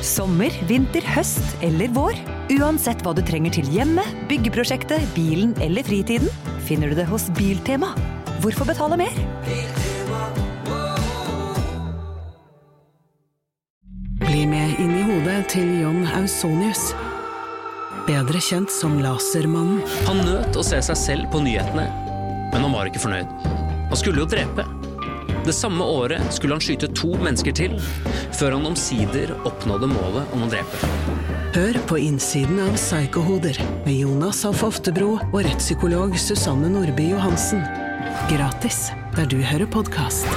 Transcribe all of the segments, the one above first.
Sommer, vinter, høst eller vår. Uansett hva du trenger til hjemmet, byggeprosjektet, bilen eller fritiden, finner du det hos Biltema. Hvorfor betale mer? Bli med inn i hodet til John Ausonius. Bedre kjent som Lasermannen. Han nøt å se seg selv på nyhetene, men han var ikke fornøyd. Han skulle jo drepe. Det samme året skulle han skyte to mennesker til, før han omsider oppnådde målet om å drepe. Hør på innsiden av Psykohoder med Jonas Alf Oftebro og rettspsykolog Susanne Nordby Johansen. Gratis der du hører podkast.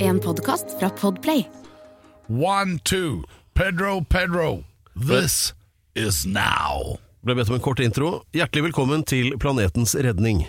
En podkast fra Podplay. One, two, Pedro, Pedro. This is now. Ble bedt om en kort intro. Hjertelig velkommen til Planetens redning.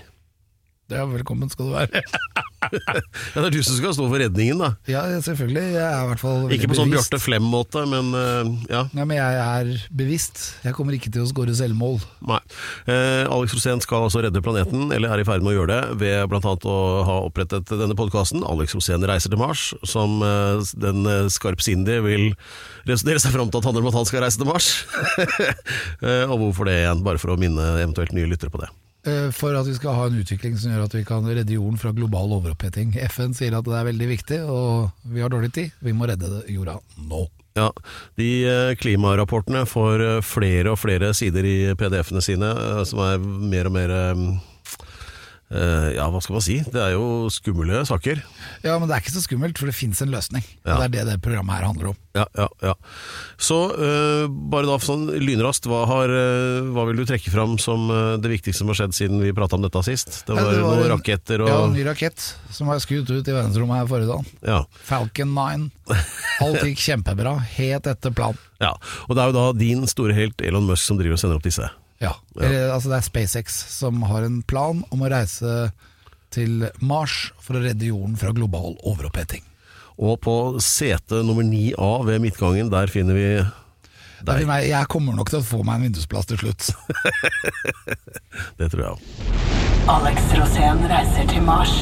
Ja, velkommen skal du være. Ja, det er du som skal stå for redningen, da. ja, selvfølgelig. Jeg er i hvert fall Ikke på sånn. Bjarte Flem-måte, men uh, ja. Nei, men jeg er bevisst. Jeg kommer ikke til å skåre selvmål. Nei. Eh, Alex Rosén skal altså redde planeten, eller er i ferd med å gjøre det, ved bl.a. å ha opprettet denne podkasten. Alex Rosén reiser til Mars, som eh, den eh, skarpsindige vil resonnere seg fram til at handler om at han skal reise til Mars. eh, og hvorfor det igjen? Bare for å minne eventuelt nye lyttere på det. Eh, For at vi skal ha en utvikling som gjør at vi kan redde jorden fra global overoppheting. FN sier at det er veldig viktig, og vi har dårlig tid. Vi må redde jorda nå. Ja, De eh, klimarapportene får eh, flere og flere sider i PDF-ene sine, som er mer og mer Ja, hva skal man si? Det er jo skumle saker. Ja, men det er ikke så skummelt, for det fins en løsning. Ja. Og det er det det programmet her handler om. Ja, ja, ja. Så uh, bare da sånn lynraskt, hva, har, eh, hva vil du trekke fram som uh, det viktigste som har skjedd siden vi prata om dette sist? Det Ja, var, det var noen en- raketter Ja, en ny rakett som var skutt ut i verdensrommet her forrige dag. ja, Falcon 9. Alt gikk kjempebra, helt etter planen. ja. Og det er jo da din store helt Elon Musk som driver og sender opp disse. Ja. Eller, altså det er SpaceX som har en plan om å reise til Mars for å redde jorden fra global overoppheting. Og på sete nummer 9A ved midtgangen, der finner vi deg. meg, jeg kommer nok til å få meg en vindusplass til slutt. Det tror jeg òg. Alex Rosén reiser til Mars.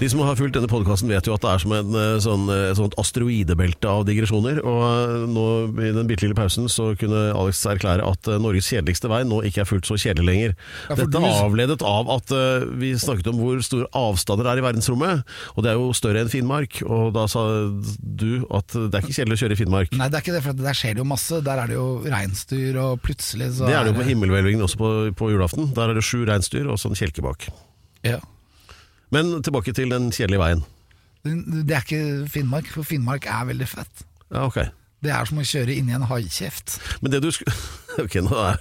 De som har fulgt denne podkasten vet jo at det er som en eh, sånn, eh, et sånt asteroidebelte av digresjoner. Og eh, nå i den bitte lille pausen så kunne Alex erklære at Norges kjedeligste vei nå ikke er fullt så kjedelig lenger. Ja, Dette du- avledet av at vi snakket om hvor store avstander det er i verdensrommet. Og det er jo større enn Finnmark. Og da sa du at det er ikke kjedelig å kjøre i Finnmark. Nei, det er ikke det, for der skjer det jo masse. Der er det jo reinsdyr, og plutselig så Det er det jo på himmelhvelvingen også på, på julaften. Der er det sju reinsdyr og sånn kjelke bak. Ja. Men tilbake til den kjedelige veien. Det det er ikke Finnmark, for Finnmark er veldig fett. Ja, ok. Det er som å kjøre inni en haikjeft. Men det du skulle Ok, nå er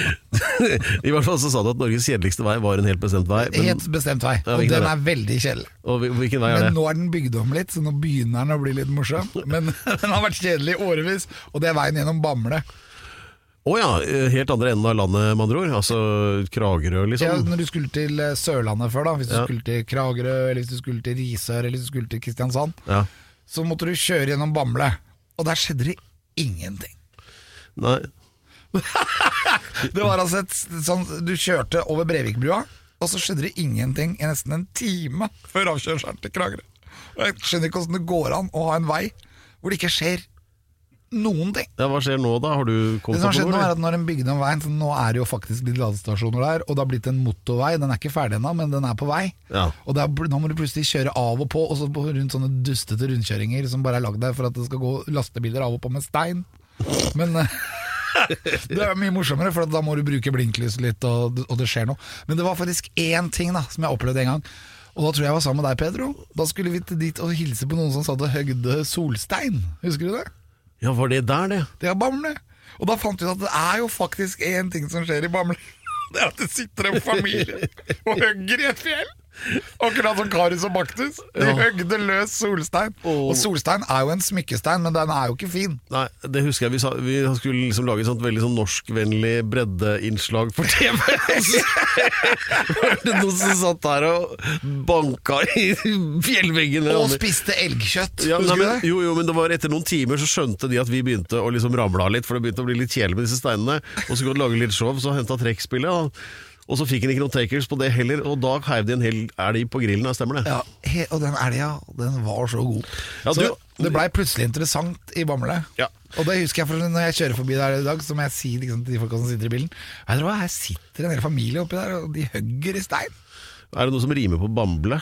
I hvert fall så sa du at Norges kjedeligste vei var en helt bestemt vei. Men, Helt bestemt vei, Ja, og den er veldig kjedelig. og hvilken vei er Men nå er den bygd om litt, så nå begynner den å bli litt morsom. Men den har vært kjedelig i årevis, og det er veien gjennom Bamble. Å ja, helt andre enden av landet, med andre ord. Altså Kragerø, liksom? Ja, når du skulle til eh, Sørlandet før, da hvis du Ja. skulle til Kragerø, eller hvis du skulle til Risør, eller hvis du skulle til Kristiansand, Ja. så måtte du kjøre gjennom Bamble. Og der skjedde det ingenting. Nei. Det var altså et sånn Du kjørte over Brevikbrua, og så skjedde det ingenting i nesten en time før avkjørselen til Kragerø. Jeg skjønner ikke hvordan det går an å ha en vei hvor det ikke skjer noen ting. Ja, hva skjer nå, da? Har du Det som har skjedd nå er at Når en bygde om veien, så nå er det jo faktisk litt ladestasjoner der, og det har blitt en motorvei. Den er ikke ferdig ennå, men den er på vei. Ja. Og det er, nå må du plutselig kjøre av og på, og så rundt sånne dustete rundkjøringer som bare er lagd der for at det skal gå lastebiler av og på med stein. Men eh, det er mye morsommere, for da må du bruke blinklys litt, og, og det skjer noe. Men det var faktisk én ting da som jeg opplevde en gang. Og da tror jeg jeg var sammen med deg, Pedro. Da skulle vi til dit og hilse på noen som satt og høgde solstein. Husker du det? Ja, var det der, det? Det er Bamble. Og da fant vi ut at det er jo faktisk én ting som skjer i Bamble. Det er at det sitter en familie og hugger i et fjell. Akkurat som Karius og Baktus. De Ja. høgde løs solstein. Og solstein er jo en smykkestein, men den er jo ikke fin. Nei, det husker jeg. Vi, sa, vi skulle liksom lage et sånt veldig sånn norskvennlig breddeinnslag for TV. Hørte noen som satt der og banka i fjellveggene. Og spiste elgkjøtt. Ja, nei, du men, jo, jo, men det var etter noen timer så skjønte de at vi begynte å liksom ramle av litt, for det begynte å bli litt kjedelig med disse steinene. Og så kunne de lage litt show, så henta trekkspillet. Og så fikk han ikke noen takers på det heller, og da heiv de en hel elg på grillen. Stemmer det? Ja, he, og den elga, den var så god. Ja, så du- det blei plutselig interessant i Bamble. Ja. Og det husker jeg for når jeg kjører forbi der i dag, så må jeg si liksom, til de folka som sitter i bilen Vet dere hva, her sitter en hel familie oppi der, og de hugger i stein. Er det noe som rimer på bamble?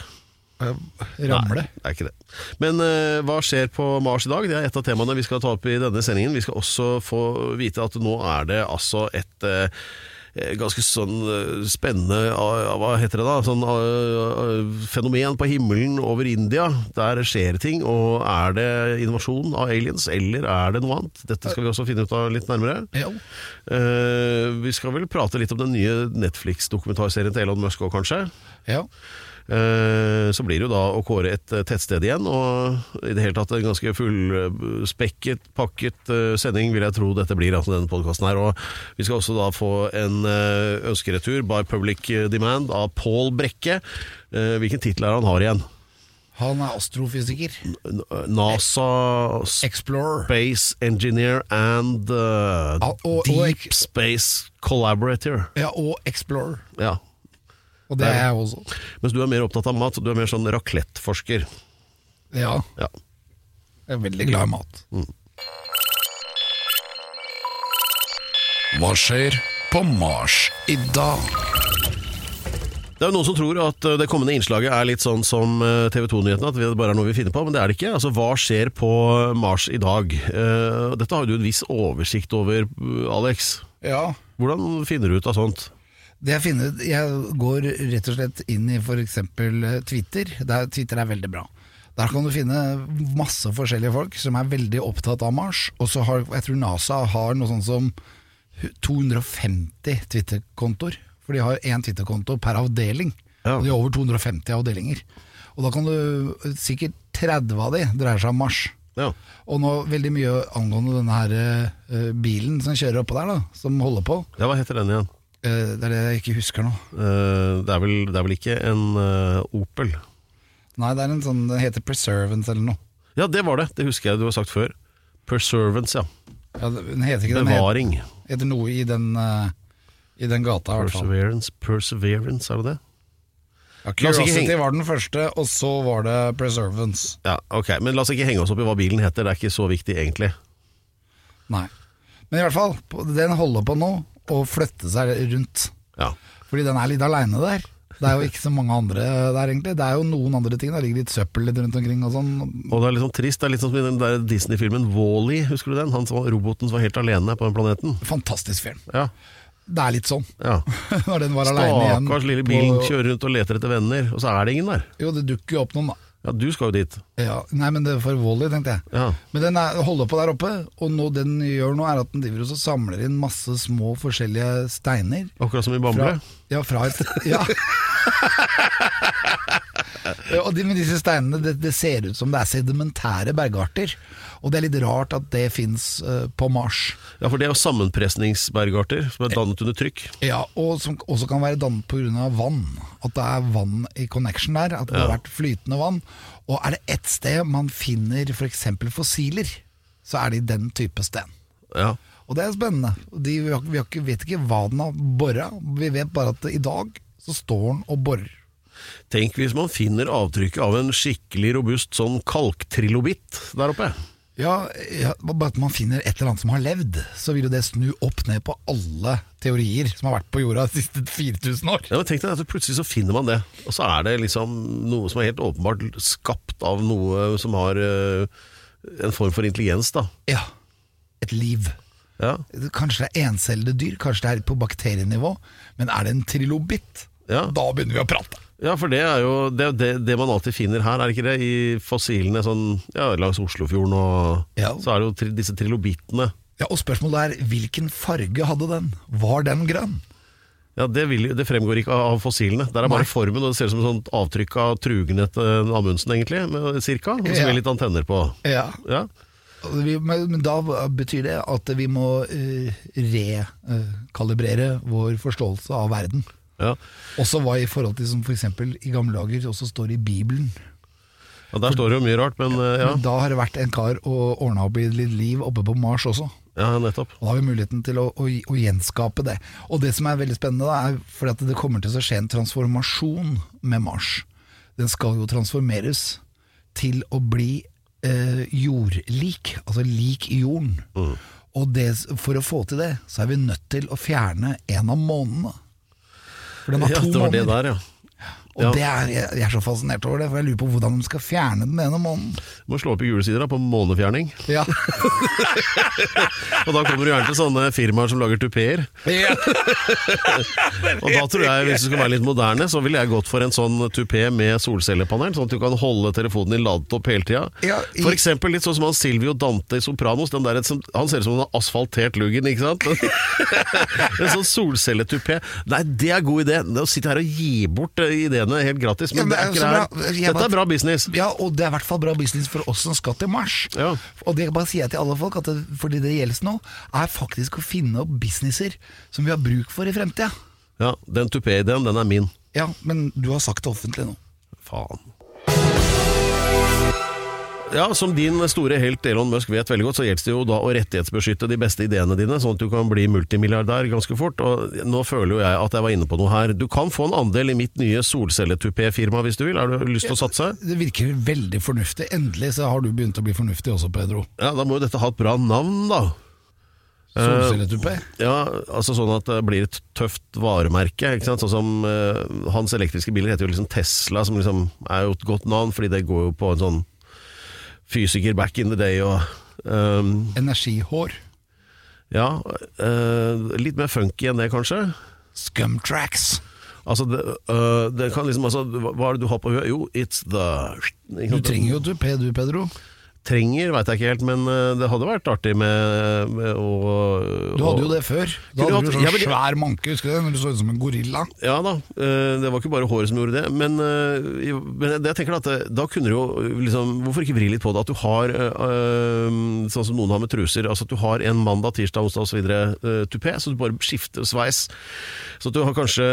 Ramle. Nei, det er ikke det. Men uh, hva skjer på Mars i dag? Det er et av temaene vi skal ta opp i denne sendingen. Vi skal også få vite at nå er det altså et eh, ganske sånn eh, spennende ah, Hva heter det da? Sånn fenomen på himmelen over India. Der skjer ting. Og er det invasjon av aliens, eller er det noe annet? Dette skal vi også finne ut av litt nærmere. Eh, vi skal vel prate litt om den nye Netflix-dokumentarserien til Elon Musk òg, kanskje. Ja. Eh, Så blir det jo da å kåre et eh, tettsted igjen, og i det hele tatt en ganske fullspekket, pakket eh, sending vil jeg tro dette blir, altså denne podkasten her. Og vi skal også da få en ønskeretur by public demand av Pål Brekke. Hvilken tittel er han har igjen? Han er astrofysiker. NASA Explorer. Space Engineer and uh, og- og Deep og Space Collaborator. Ja, og Explorer. Ja. Og det er jeg også. Mens du er mer opptatt av mat, du er mer sånn raclettforsker. Ja, Ja. jeg er veldig glad i mat. Hva skjer på Mars i dag? Det er jo noen som tror at eh, det kommende innslaget er litt sånn som TV 2-nyhetene, at det bare er noe vi finner på, men det er det ikke. Altså, Hva skjer på Mars i dag? Eh, Dette har du en viss oversikt over, eh, Alex. Ja, Hvordan finner du ut av sånt? Det jeg finner ut Jeg går rett og slett inn i f.eks. Twitter. Der, Twitter er veldig bra. Der kan du finne masse forskjellige folk som er veldig opptatt av Mars. Og så har jeg tror NASA har noe sånt som 250 Twitter-kontoer. For de har én Twitter-konto per avdeling. Ja. De har over 250 avdelinger. Og da kan du Sikkert 30 av de dreier seg om Mars. Ja. Og nå veldig mye angående denne her uh, bilen som kjører oppå der, da, som holder på. ja, hva heter den igjen? Eh, det er det jeg ikke husker nå. Eh, det, er vel, det er vel ikke en eh, Opel? Nei, det er en sånn, den heter Preservance eller noe. Ja, det var det. Det husker jeg du har sagt før. Preservance, ja. Ja, den heter ikke den heter, heter noe i den, uh, i den gata, i hvert fall. Perseverance, perseverance, er det det? Ja, Curiosity var den første, og så var det Preservance. Ja, ok. Men la oss ikke henge oss opp i hva bilen heter, det er ikke så viktig egentlig. Nei. Men i hvert fall, den holder på nå å flytte seg rundt. Ja. Fordi den er litt aleine der. Det er jo ikke så mange andre der, egentlig. Det er jo noen andre ting. Det ligger litt søppel litt rundt omkring og sånn. Og det er litt sånn trist. Det er litt sånn som i den der Disney-filmen Wall-E, husker du den? Han som var roboten som var helt alene på den planeten. Fantastisk film. Ja, Det er litt sånn. ja. Når den var aleine igjen. Stakkars lille på- kjører rundt og leter etter venner, og så er det ingen der. Jo, det dukker jo opp noen, da. Ja, du skal jo dit. Ja, nei, men det er for Wally, tenkte jeg. Ja. Men den er, holder på der oppe, og det den gjør nå, er at den driver og samler inn masse små forskjellige steiner. Akkurat som i Bamble. Fra, ja, fra et Ja. Ja, og de, med disse steinene, det, det ser ut som det er sedimentære bergarter. Og det er litt rart at det fins på Mars. Ja, for det er jo sammenpresningsbergarter som er dannet under trykk. Ja, Og som også kan være dannet pga. vann. At det er vann i connection der. At det har vært flytende vann. Og er det ett sted man finner f.eks. fossiler, så er det i den type sten. Ja. Og det er spennende. De, vi, har, vi har vet ikke hva den har bora. Vi vet bare at i dag så står den og borer. Tenk hvis man finner avtrykket av en skikkelig robust sånn kalktrilobitt der oppe. Ja, ja, bare at man finner et eller annet som har levd, så vil jo det snu opp ned på alle teorier som har vært på jorda de siste 4000 år. Ja, men tenk deg at Plutselig så finner man det, og så er det liksom noe som er helt åpenbart skapt av noe som har uh, en form for intelligens. da. Ja, et liv. Ja, Kanskje det er encellede dyr, kanskje det er på bakterienivå, men er det en trilobitt? Ja. Da begynner vi å prate. Ja for det er jo det, det, det man alltid finner her, er det ikke det? I fossilene sånn, ja, langs Oslofjorden og Ja. Så er det jo tri, disse trilobittene. Ja, Og spørsmålet er hvilken farge hadde den? Var den grønn? Ja, det, vil, det fremgår ikke av fossilene. Der er bare Nei. formen, og det ser ut som et sånt avtrykk av trugen etter Amundsen, egentlig, med, cirka. Og så med litt antenner på. Ja. Ja. Men, da betyr det at vi må uh, rekalibrere vår forståelse av verden. Ja. Også hva i forhold til som f.eks. i gamle dager også står i Bibelen. Ja, der står det jo mye rart, men eh, ja. Men da har det vært en kar og ordna opp i litt liv oppe på Mars også. ja, nettopp. Da har vi muligheten til å, å, å gjenskape det. Og det som er veldig spennende, da, er fordi at det kommer til å skje en transformasjon med Mars. Den skal jo transformeres til å bli eh, jordlik, altså lik i jorden. Og det, for å få til det, så er vi nødt til å fjerne en av månedene. For den har Ja, det var det der, ja. Og ja. det er, jeg, er så fascinert over det, for jeg lurer på hvordan de skal fjerne den ene Du Må slå opp i gule sider da, på månefjerning. Ja. Og da kommer du gjerne til sånne firmaer som lager tupeer. Og da tror jeg, hvis du skal være litt moderne, så ville jeg gått for en sånn tupé med solcellepanel, sånn at du kan holde telefonen din ladet opp hele tida. Ja, i- For eksempel litt sånn som han Silvio Dante i Sopranos. Den der, han ser ut som han har asfaltert luggen, ikke sant? en sånn solcelletupé. Nei, det er god idé. Å sitte her og gi bort eh, ideene helt gratis. Men, Ja, men det er det er ikke det her. Dette er bra business. Ja, og det er i hvert fall bra business for oss som skal til Mars. Ja. Og det bare sier jeg til alle folk, at det, fordi det gjelder nå, er faktisk å finne opp businesser som vi har bruk for i fremtida. Ja, Den tupé-ideen, den er min. Ja, men du har sagt det offentlig nå. Faen. Ja, Som din store helt Elon Musk vet veldig godt, så gjelder det jo da å rettighetsbeskytte de beste ideene dine, sånn at du kan bli multimilliardær ganske fort. Og Nå føler jo jeg at jeg var inne på noe her. Du kan få en andel i mitt nye solcelletupé-firma hvis du vil. Har du lyst til å satse? Det virker veldig fornuftig. Endelig så har du begynt å bli fornuftig også, Pedro. Ja, Da må jo dette ha et bra navn, da. Solcelletupé. Ja, altså sånn at det blir et tøft varemerke. Ikke sant? Sånn som uh, Hans elektriske biler heter jo liksom Tesla, som liksom er jo et godt navn, fordi det går jo på en sånn fysiker back in the day og um, Energihår. Ja, Uh, litt mer funky enn det, kanskje. Scumtracks. Altså, det, uh, det kan liksom altså, Hva er det du har på huet? Jo, it's the Du trenger jo tupé du, Pedro. Trenger, veit jeg ikke helt, men øh, det hadde vært artig med, med å Du hadde jo det før. Da hadde du sånn ja, men- svær manke, husker du det? Når du så ut som en gorilla. Ja da, øh, det var ikke bare håret som gjorde det. Men, øh, men jeg tenker at det, da kunne du jo liksom Hvorfor ikke vri litt på det? At du har sånn som noen har med truser. Altså at du har en mandag, tirsdag, onsdag osv. Tupé, så du bare skifter sveis. Så at du har kanskje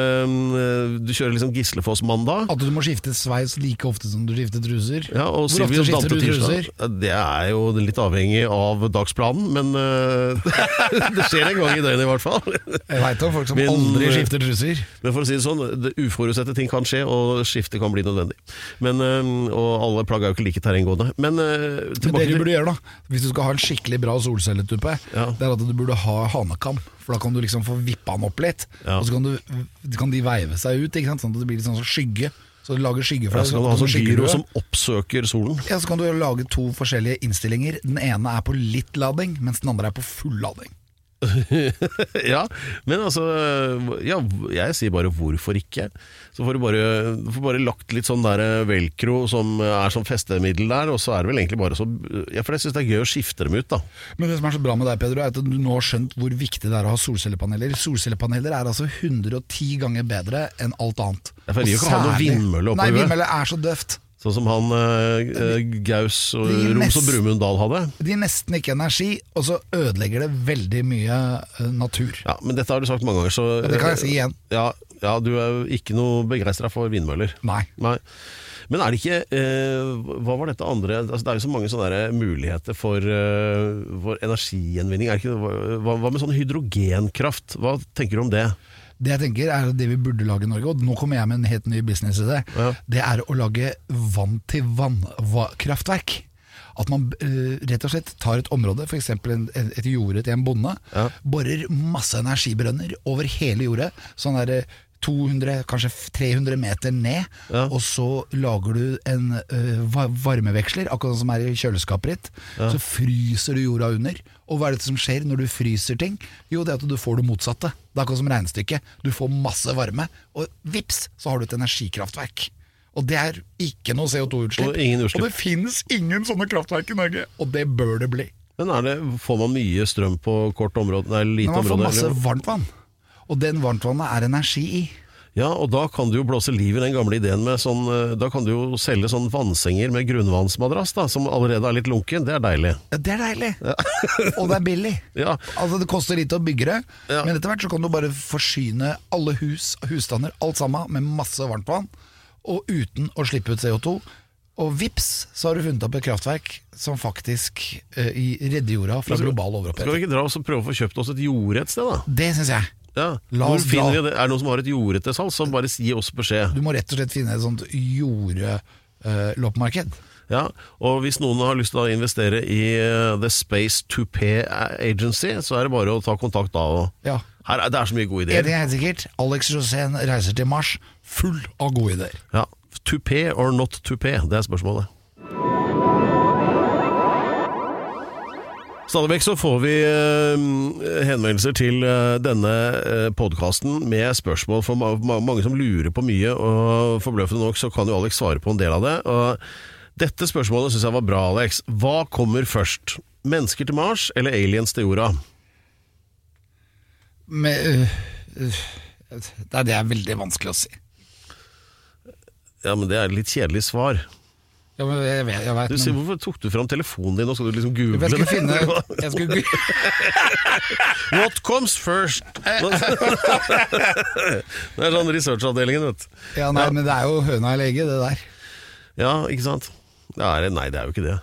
Du kjører liksom Gislefoss-mandag. At du må skifte sveis like ofte som du skifter truser. Ja, og Hvor ofte skifter du truser? Ja, Det er jo litt avhengig av dagsplanen, men øh, det skjer en gang i døgnet i hvert fall. Jeg veit om folk som Men, aldri eh, skifter truser. Men for å si det sånn, det uforutsette ting kan skje, og skifte kan bli nødvendig. Men, øh, og alle plagg er jo ikke like terrenggående. Men, Men det du burde gjøre da Hvis du skal ha en skikkelig bra solcelletuppe, Ja. det er at du burde ha hanekam. For da kan du liksom få vippa den opp litt, Ja. og så kan, du, kan de veive seg ut, ikke sant? sånn at det blir litt sånn skygge. Så du lager skygge fra ja, det. så kan du ha sånn gyro som oppsøker solen. Ja, så kan du lage to forskjellige innstillinger. Den ene er på litt lading, mens den andre er på full lading. ja, men altså Ja, jeg sier bare hvorfor ikke. Så får du bare, får bare lagt litt sånn der velcro som er som festemiddel der, og så er det vel egentlig bare så Ja, for jeg syns det er gøy å skifte dem ut, da. Men det som er så bra med deg, Pedro, er at du nå har skjønt hvor viktig det er å ha solcellepaneler. Solcellepaneler er altså 110 ganger bedre enn alt annet. Ja, for jeg vil jo ikke ha noe vindmølle oppå Nei, vindmølle er så døvt. Sånn som han eh, eh, Gaus og Det gir Roms og mest- Brumund Dahl hadde. De gir nesten ikke energi, og så ødelegger det veldig mye eh, natur. Ja, Men dette har du sagt mange ganger, så Ja, det kan jeg si igjen. Ja, ja du er jo ikke noe begeistra for vindmøller. Nei. Nei. Men er det ikke eh, Hva var dette andre altså, Det er jo så mange sånne der muligheter for, eh, for energigjenvinning. Er det ikke, hva, hva med sånn hydrogenkraft? Hva tenker du om det? Det jeg tenker er det vi burde lage i Norge, og nå kommer jeg med en helt ny business i det. Ja. Det er å lage vann-til-vann-kraftverk. At man uh, rett og slett tar et område, f.eks. et jorde til en bonde, Ja. borer masse energibrønner over hele jordet, sånn der eh, 200, kanskje 300 meter ned, Ja. og så lager du en uh, varmeveksler, akkurat som er i kjøleskapet ditt. Så fryser du jorda under. Og hva er det som skjer når du fryser ting? Jo, det er at du får det motsatte. Det er akkurat som regnestykket. Du får masse varme, og vips, så har du et energikraftverk. Og det er ikke noe CO2-utslipp. Og. Og det finnes ingen sånne kraftverk i Norge, og det bør det bli. Men det, Får man mye strøm på kort område? Nei, lite område? man får område? masse eller? Og den varmtvannet er energi i. Ja, og da kan du jo blåse liv i den gamle ideen med sånn eh, Da kan du jo selge sånn vannsenger med grunnvannsmadrass, da, som allerede er litt lunken. Det er deilig. Ja, det er deilig! og det er billig. Ja. Altså Det koster litt å bygge det, Ja. men etter hvert så kan du bare forsyne alle hus, husstander, alt sammen, med masse varmtvann, og uten å slippe ut CO2. Og vips, så har du funnet opp et kraftverk som faktisk uh, redder jorda fra global Skal vi ikke dra oss og prøve å få kjøpt oss et jorde et sted, da? Det syns jeg. Ja. La oss dra. det? Er det noen som har et jorde til salgs, så bare gi oss beskjed. Du må rett og slett finne et sånt jordeloppemarked. Ja, og hvis noen har lyst til å investere i eh, The Space to Pay Agency, så er det bare å ta kontakt da. Og Ja. her er, det er så mye gode En ting er sikkert, Alex Rosén reiser til Mars full av gode ideer. Ja. Pay or not pay, det er spørsmålet. Stadig så får vi eh, henvendelser til eh, denne uh, podkasten med spørsmål for ma ma mange som lurer på mye, og forbløffende nok så kan jo Alex svare på en del av det. Og dette spørsmålet syns jeg var bra, Alex. Hva kommer først? Mennesker til Mars eller aliens til jorda? Men, øh, øh, det er veldig vanskelig å si. Ja, men det er et litt kjedelig svar. Ja, men jeg vet, jeg vet Du men, Hvorfor tok du fram telefonen din og skal du liksom google Jeg skulle finne jeg skulle, What comes first? det er sånn researchavdelingen, vet du. Ja, nei, men det er jo høna eller egget, det der. Ja, ikke sant? Det er, nei, det er jo ikke det.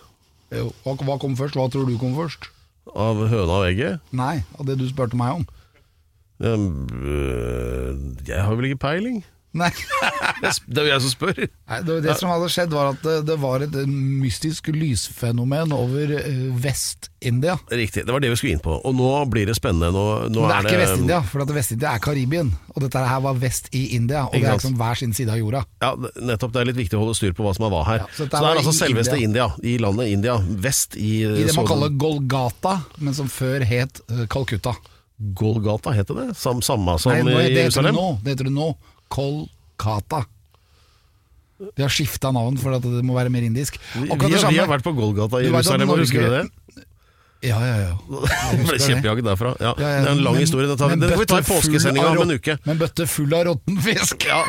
Jo, Hva, hva kom først? Hva tror du kom først? Av høna og egget? Nei, av det du spurte meg om. Øh, jeg har vel ikke peiling? Nei, Det er jo jeg som spør. Nei det, det som hadde skjedd var at det, det var et mystisk lysfenomen over øh, Vest-India. Riktig, det var det vi skulle inn på. Og nå blir det spennende. Nå, nå det er ikke Vest-India, for Vest-India er Karibien. Og dette her var vest i India, og det er liksom hver sin side av jorda. Ja, nettopp. Det er litt viktig å holde styr på hva som er hva her. Ja, så så, det er altså selveste India. India. I landet India. Vest i I det man sånn- kaller Golgata, men som før het øh, Calcutta. Golgata, heter det? Sam, samme som Nei, i Jerusalem? nå. Det heter det nå. Kolkata. De har skifta navn for at det må være mer indisk. Akkurat vi, det har- vi har vært på Golgata i Jerusalem, husker du det? Ja, ja, ja. Det ble kjempejaget derfra. Ja, Ja, ja, det er en lang men- historie. Det, tar, vi- men får vi ta i påskesendinga om en uke. Med bøtte full av råtten fisk. Ja.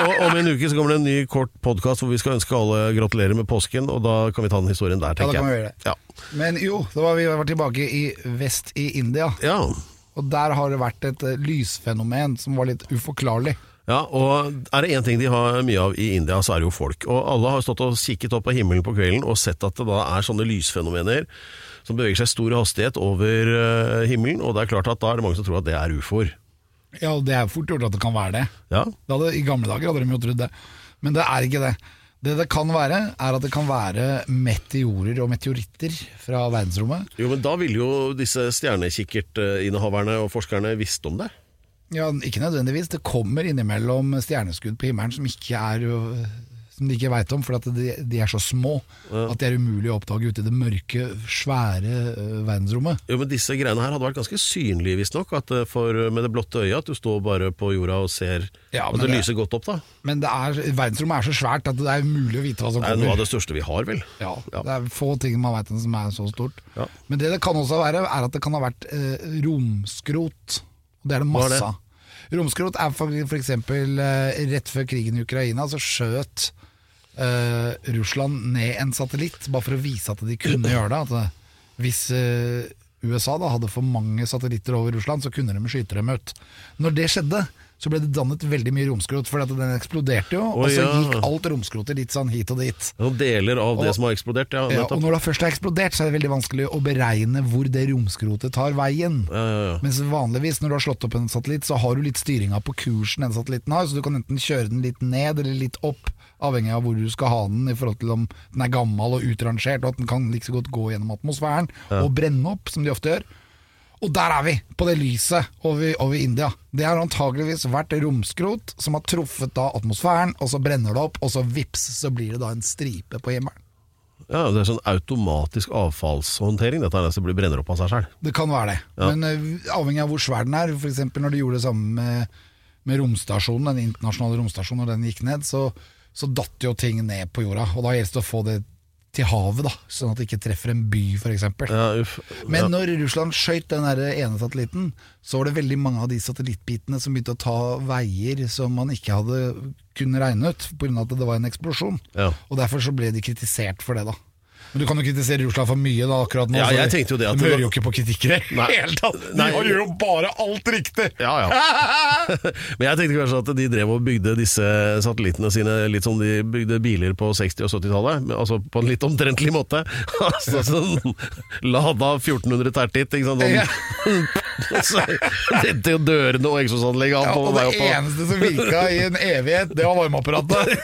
Og om en uke så kommer det en ny kort podkast hvor vi skal ønske alle gratulerer med påsken, og da kan vi ta den historien der, Ja, da kan vi gjøre det. Ja. Men jo, da var vi var tilbake i vest i India. Ja. Og der har det vært et eh, lysfenomen som var litt uforklarlig. Ja, og er det én ting de har mye av i India, så er det jo folk. Og alle har stått og kikket opp på himmelen på kvelden og sett at det da er sånne lysfenomener som beveger seg i stor hastighet over eh, himmelen, og det er klart at da er det mange som tror at det er ufoer. Ja, det er fort gjort at det kan være det. Ja. Det hadde, I gamle dager hadde de jo trodd det, men det er ikke det. Det det kan være, er at det kan være meteorer og meteoritter fra verdensrommet. Jo, men da ville jo disse stjernekikkertinnehaverne og forskerne visst om det. Ja, Ikke nødvendigvis. Det kommer innimellom stjerneskudd på himmelen som ikke er som de ikke veit om, for de, de er så små at de er umulig å oppdage ute i det mørke, svære uh, verdensrommet. Jo, men disse greiene her hadde vært ganske synlige, visstnok. Eh, med det blotte øyet, at du står bare på jorda og ser Ja, at det, det- lyser godt opp, da. Men det er, verdensrommet er så svært at det er umulig å vite hva som kommer. Det er noe av det største vi har, vel. Ja, Ja. Det er få ting man veit om som er så stort. Ja. Men det det kan også være, er at det kan ha vært eh, romskrot. Det er det masse av. Romskrot er for, for eksempel eh, rett før krigen i Ukraina, så skjøt uh, Russland ned en satellitt, bare for å vise at de kunne gjøre det. At hvis eh, USA da hadde for mange satellitter over Russland, så kunne de skyte dem ut. Når det skjedde, så ble det dannet veldig mye romskrot, for den eksploderte jo, Oh, og så ja. gikk alt romskrotet litt sånn hit og dit. Og deler av det som har eksplodert, ja. Ja, og når det først har eksplodert, så er det veldig vanskelig å beregne hvor det romskrotet tar veien. Ja, ja, ja. Mens vanligvis når du har slått opp en satellitt, så har du litt styringa på kursen den satellitten har, så du kan enten kjøre den litt ned eller litt opp, avhengig av hvor du skal ha den, i forhold til om den er gammel og utrangert, og at den kan like så godt gå gjennom atmosfæren og brenne opp, som de ofte gjør. Og der er vi, på det lyset over, over India. Det har antageligvis vært romskrot som har truffet da atmosfæren, og så brenner det opp, og så vips, så blir det da en stripe på himmelen. ja, det er sånn automatisk avfallshåndtering, dette er det som blir brenner opp av seg sjøl. Det kan være det. Ja. Men eh, avhengig av hvor svær den er, f.eks. når de gjorde det samme med, med romstasjonen, den internasjonale romstasjonen, når den gikk ned, så, så datt jo ting ned på jorda. Og da gjelder det å få det til havet, da sånn at det ikke treffer en by, f.eks. Ja, uff. Men når Russland skøyt den der ene satellitten, så var det veldig mange av de satellittbitene som begynte å ta veier som man ikke hadde kunnet regne ut, pga. at det var en eksplosjon. Ja. Og Derfor så ble de kritisert for det, da. Men du kan jo kritisere Russland for mye da akkurat nå. Ja, jeg tenkte jo det at De hører jo ikke på kritikker i det hele tatt! De gjør jo bare alt riktig! Ja, ja. Men jeg tenkte kanskje at de drev og bygde disse satellittene sine litt som de bygde biler på 60- og 70-tallet. Altså på en litt omtrentlig måte. Altså sånn Lada 1400 tertit, ikke sant. Sånn, så dette jo dørene og eksosanlegget an Ja, på og det eneste som virka i en evighet, det var varmeapparatet.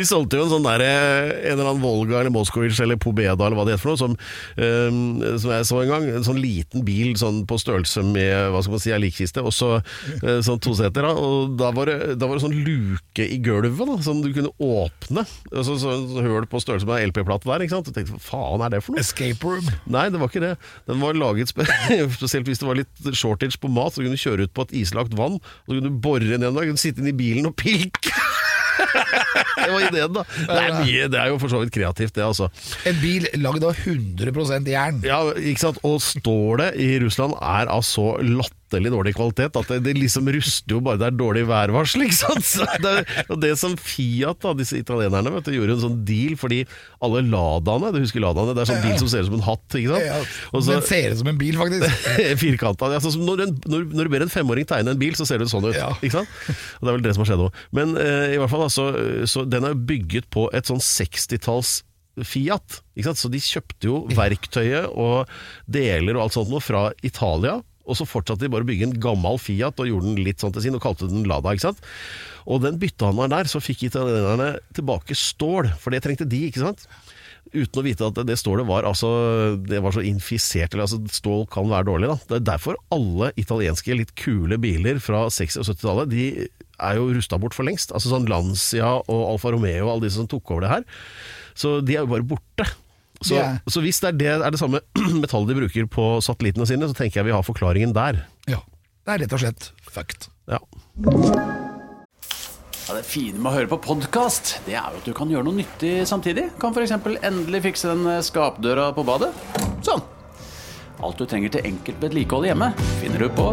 De solgte jo en sånn der, en eller annen Volga eller Moskowitz eller Pobeda eller hva det heter for noe, som, um, som jeg så en gang. En sånn liten bil sånn på størrelse med hva skal man si, ei likkiste, og så eh, sånn toseter. Da, og da var, det, da var det sånn luke i gulvet da, som du kunne åpne. Og så, så høl på størrelse med ei LP-plate der. ikke sant? Du tenkte hva faen er det for noe? Escape room. Nei, det var ikke det. Den var laget spe spesielt hvis det var litt shortage på mat, så kunne du kjøre ut på et islagt vann, og så kunne du bore ned der, kunne sitte inn i bilen og pilke. det var ideen, da. Det er, mye, det er jo for så vidt kreativt, det, altså. En bil lagd av 100% jern. Ja, ikke sant? Og stålet i Russland er av så latterlig dårlig kvalitet at det, det liksom ruster jo bare det er dårlig værvarsel, ikke sant? Så det, og det som Fiat, da, disse italienerne, vet du, gjorde en sånn deal fordi alle Ladaene, du husker Ladaene, det er sånn bil som ser ut som en hatt, ikke sant? Også, Den ser ut som en bil, faktisk. Firkanta. Altså, når, en, når, når du ber en femåring tegne en bil, så ser det sånn ut. Ikke sant? Og Det er vel det som har skjedd òg. Men eh, i hvert fall, altså, så den er bygget på et sånn 60-talls Fiat. Ikke sant? Så de kjøpte jo verktøyet og deler og alt sånt noe fra Italia. Og så fortsatte de bare å bygge en gammel Fiat og gjorde den litt sånn til sin, og kalte den Lada. ikke sant? Og den byttehandelen der, så fikk italienerne tilbake stål, for det trengte de, ikke sant? Uten å vite at det stålet var, altså, det var så infisert. Eller, altså, stål kan være dårlig. Da. Det er derfor alle italienske litt kule biler fra 60- og 70-tallet De er jo rusta bort for lengst. Altså sånn Lancia og Alfa Romeo og alle de som tok over det her. Så de er jo bare borte. Så, yeah. så hvis det er det, er det samme metallet de bruker på satellittene sine, så tenker jeg vi har forklaringen der. Ja. Det er rett og slett fucked. Ja. Ja, det fine med å høre på podkast, det er jo at du kan gjøre noe nyttig samtidig. Kan f.eks. endelig fikse den skapdøra på badet. Sånn. Alt du trenger til enkelt vedlikehold hjemme, finner du på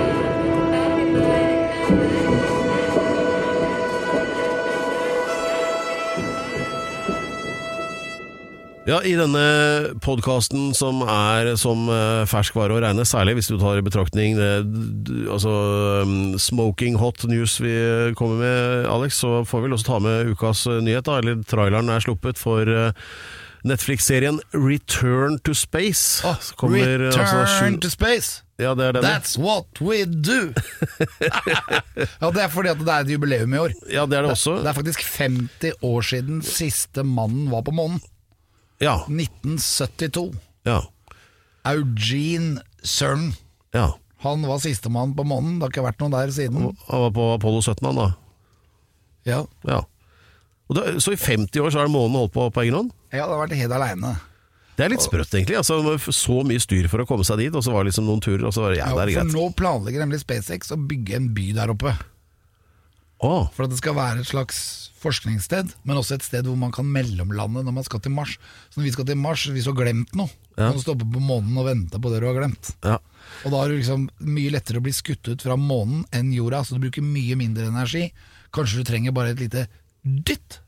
Ja, I denne podkasten som er som eh, ferskvare å regne, særlig hvis du tar i betraktning det, altså, um, smoking hot news vi kommer med, Alex, så får vi vel også ta med ukas eh, nyhet. da, eller Traileren er sluppet for eh, Netflix-serien Return to Space. Oh, kommer, altså, Return to space! Ja, det er den. That's what we do! ja, Det er fordi at det er et jubileum i år. Ja, det er det også. Det er faktisk 50 år siden siste mannen var på månen. Ja, 1972. ja, Eugene Cernan. ja. Han var sistemann på månen. Det har ikke vært noen der siden. Han var på Apollo 17, han da. Ja, Ja. Det, så i 50 år så har månen holdt på på egen hånd? ja det har vært helt aleine. Det er litt sprøtt, egentlig. Altså, så mye styr for å komme seg dit, og så var det liksom noen turer, og så var det ja, Ja, det er greit. nå planlegger nemlig SpaceX å bygge en by der oppe. Å, For at det skal være et slags forskningssted, men også et sted hvor man kan mellomlande når man skal til Mars. Så når vi skal til Mars, hvis du har glemt noe, Ja. kan du stoppe på månen og vente på det du har glemt. ja. Og da er det liksom mye lettere å bli skutt ut fra månen enn jorda, så du bruker mye mindre energi. Kanskje du trenger bare et lite dytt,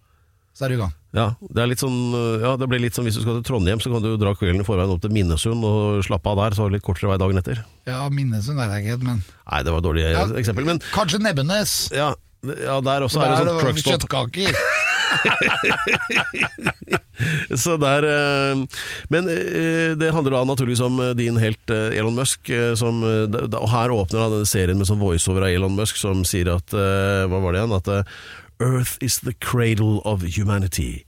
så er du i gang. ja. Det er sånn Ja, det blir litt som hvis du skal til Trondheim, så kan du dra kvelden i forveien opp til Minnesund og slappe av der, så har du litt kortere vei dagen etter. Ja, Minnesund er det ikke men Nei, det var et dårlig Ja. eksempel, men Kanskje Nebbenes. ja, ja der også Der er det sånn truckstop. kjøttkaker. Så der, eh, men eh, det handler da naturligvis om eh, din helt Elon Musk. Som, og her åpner da denne serien med sånn voiceover av Elon Musk som sier at Hva var det igjen? At Earth is the cradle of humanity,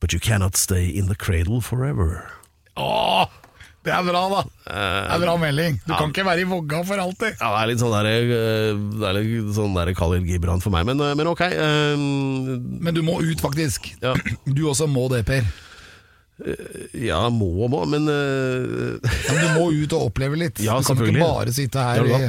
but you cannot stay in the cradle forever. Åh, Det er bra, da. Det er bra melding. Du kan ikke være i vogga for alltid. Ja, det er litt sånn der, eh, det er litt sånn der Khalil Gibran for meg, men, eh, men ok. Um, Men du må ut, faktisk. Ja. Du også må det, Per. Ja, må og må, men uh... Ja, men du må ut og oppleve litt. Ja, du kan ikke bare sitte her ja, i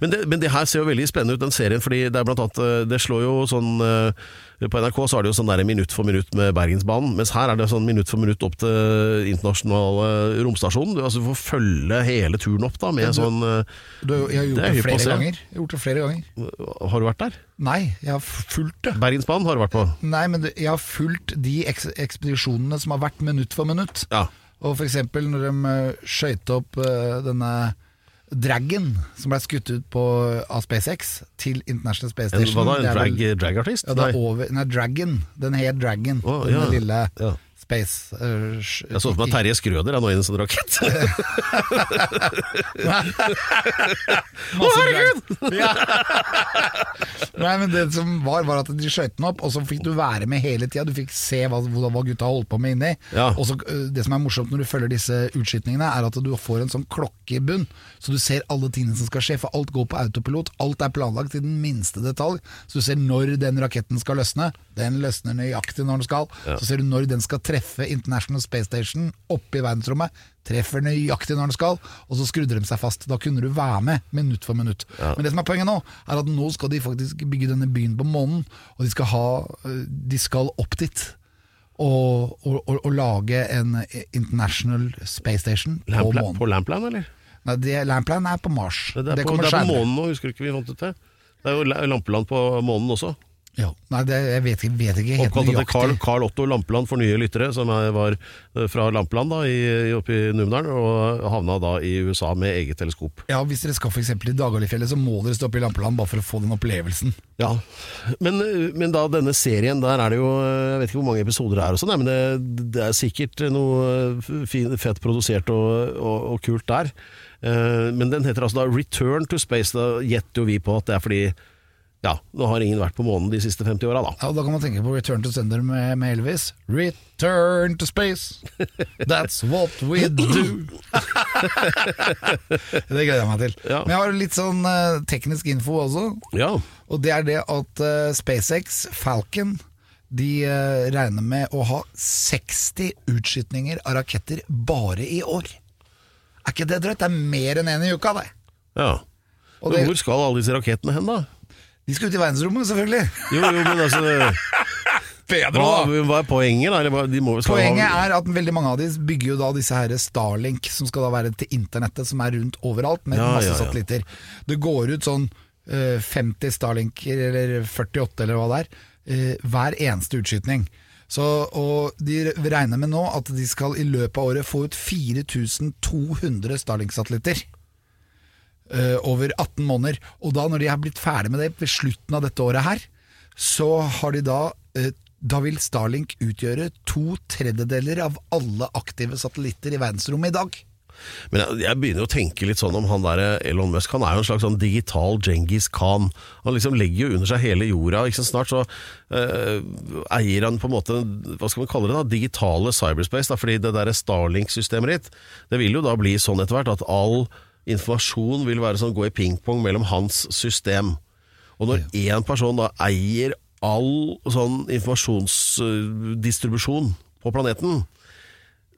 men, det, men det her ser jo veldig spennende ut, den serien, fordi det er blant annet eh, Det slår jo sånn eh, På NRK så er det jo sånn der minutt for minutt med Bergensbanen, mens her er det sånn minutt for minutt opp til internasjonale romstasjonen. Du, altså, du får følge hele turen opp da, med sånn eh, du, Jeg har gjort Det det, flere ganger. Jeg har gjort det flere ganger. Har du vært der? Nei, jeg har fulgt det. Bergensbanen har du vært på? Nei, men jeg har fulgt de eks ekspedisjonene som har vært minutt for minutt. Ja. Og eksempel når de skøyte opp eh, denne Dragon, som ble skutt ut på, av SpaceX, til International Space En, Station. hva da, en drag, dragartist? Ja, Nei. er over, nei, Dragon. Den het Dragon. Oh, den ja. lille Ja. Space uh, Jeg så for meg Terje Skrøder er nå i en sånn rakett. Å, herregud! Ja. Nei, men det som var, var at de skjøt den opp, og så fikk du være med hele tida. Du fikk se hva, hva gutta holdt på med inni. Ja. Og så, øh, det som er morsomt når du følger disse utskytningene, er at du får en sånn klokke i bunn, så du ser alle tingene som skal skje. For alt går på autopilot. Alt er planlagt til den minste detalj. Så du ser når den raketten skal løsne. Den løsner nøyaktig når den skal. Så ser du når den skal treffe International Space Station oppe i verdensrommet. Treffer nøyaktig når den skal, og så skrudde de seg fast. Da kunne du være med minutt for minutt. Men det som er poenget nå, er at nå skal de faktisk bygge denne byen på månen, og de skal, ha, de skal opp dit. Og, og, og, og lage en International Space Station på månen. på Lampland, eller? Nei, det, Lampland er på Mars. Det er, på, det er på månen nå, husker du ikke vi fant ut det? Det er jo la- lampeland på månen også. Ja. Nei, det, jeg vet ikke, vet ikke helt Oppkalt etter Carl. Carl Otto Lampeland for nye lyttere, som var eh, fra Lampeland da, i, oppe i Numedalen, og havna da i USA med eget teleskop. Ja, Hvis dere skal f.eks. i Dagalifjellet, så må dere stå oppe i Lampeland bare for å få den opplevelsen. Ja, men, eh, men da denne serien, der er det jo eh, Jeg vet ikke hvor mange episoder det er, og sånn, nei, men det, det er sikkert noe fin, fett produsert og, og, og kult der. Men den heter altså da Return to Space. Da gjetter jo vi på at det er fordi ja, nå har ingen vært på månen de siste 50 åra, da. Ja, og Da kan man tenke på Return to Sender med, med Elvis. Return to space, that's what we do. det gleder jeg meg til. Ja. Men jeg har litt sånn uh, teknisk info også. Ja, Og det er det at uh, SpaceX, Falcon, de uh, regner med å ha 60 utskytninger av raketter bare i år. Er ikke det drøyt? Det er mer enn én i uka, det. ja. Men hvor skal alle disse rakettene hen, da? De skal ut i verdensrommet, selvfølgelig. Jo, jo, men altså Bedre, hva, hva er poenget, da? De må, Poenget ha, er at veldig mange av de bygger jo da disse her Starlink, som skal da være til internettet, som er rundt overalt, med Ja, masse ja, ja. satellitter. Det går ut sånn eh, 50 Starlinker, eller 48 eller hva det er, eh, hver eneste utskytning. Så, og De regner med nå at de skal i løpet av året få ut 4200 Starlink-satellitter. Eh, over 18 måneder. Og da når de har blitt ferdig med det ved slutten av dette året her, så har de da eh, Da vil Starlink utgjøre to tredjedeler av alle aktive satellitter i verdensrommet i dag. Men jeg, jeg begynner å tenke litt sånn om han der Elon Musk. Han er jo en slags sånn digital Djengis Khan. Han liksom legger jo under seg hele jorda. Ikke sant? Snart så eh, eier han på en måte hva skal man kalle det da, digitale cyberspace. Da, fordi det der Starlink-systemet ditt, det vil jo da bli sånn etter hvert at all informasjon vil være sånn gå i pingpong mellom hans system. Og når én person da eier all sånn informasjonsdistribusjon på planeten,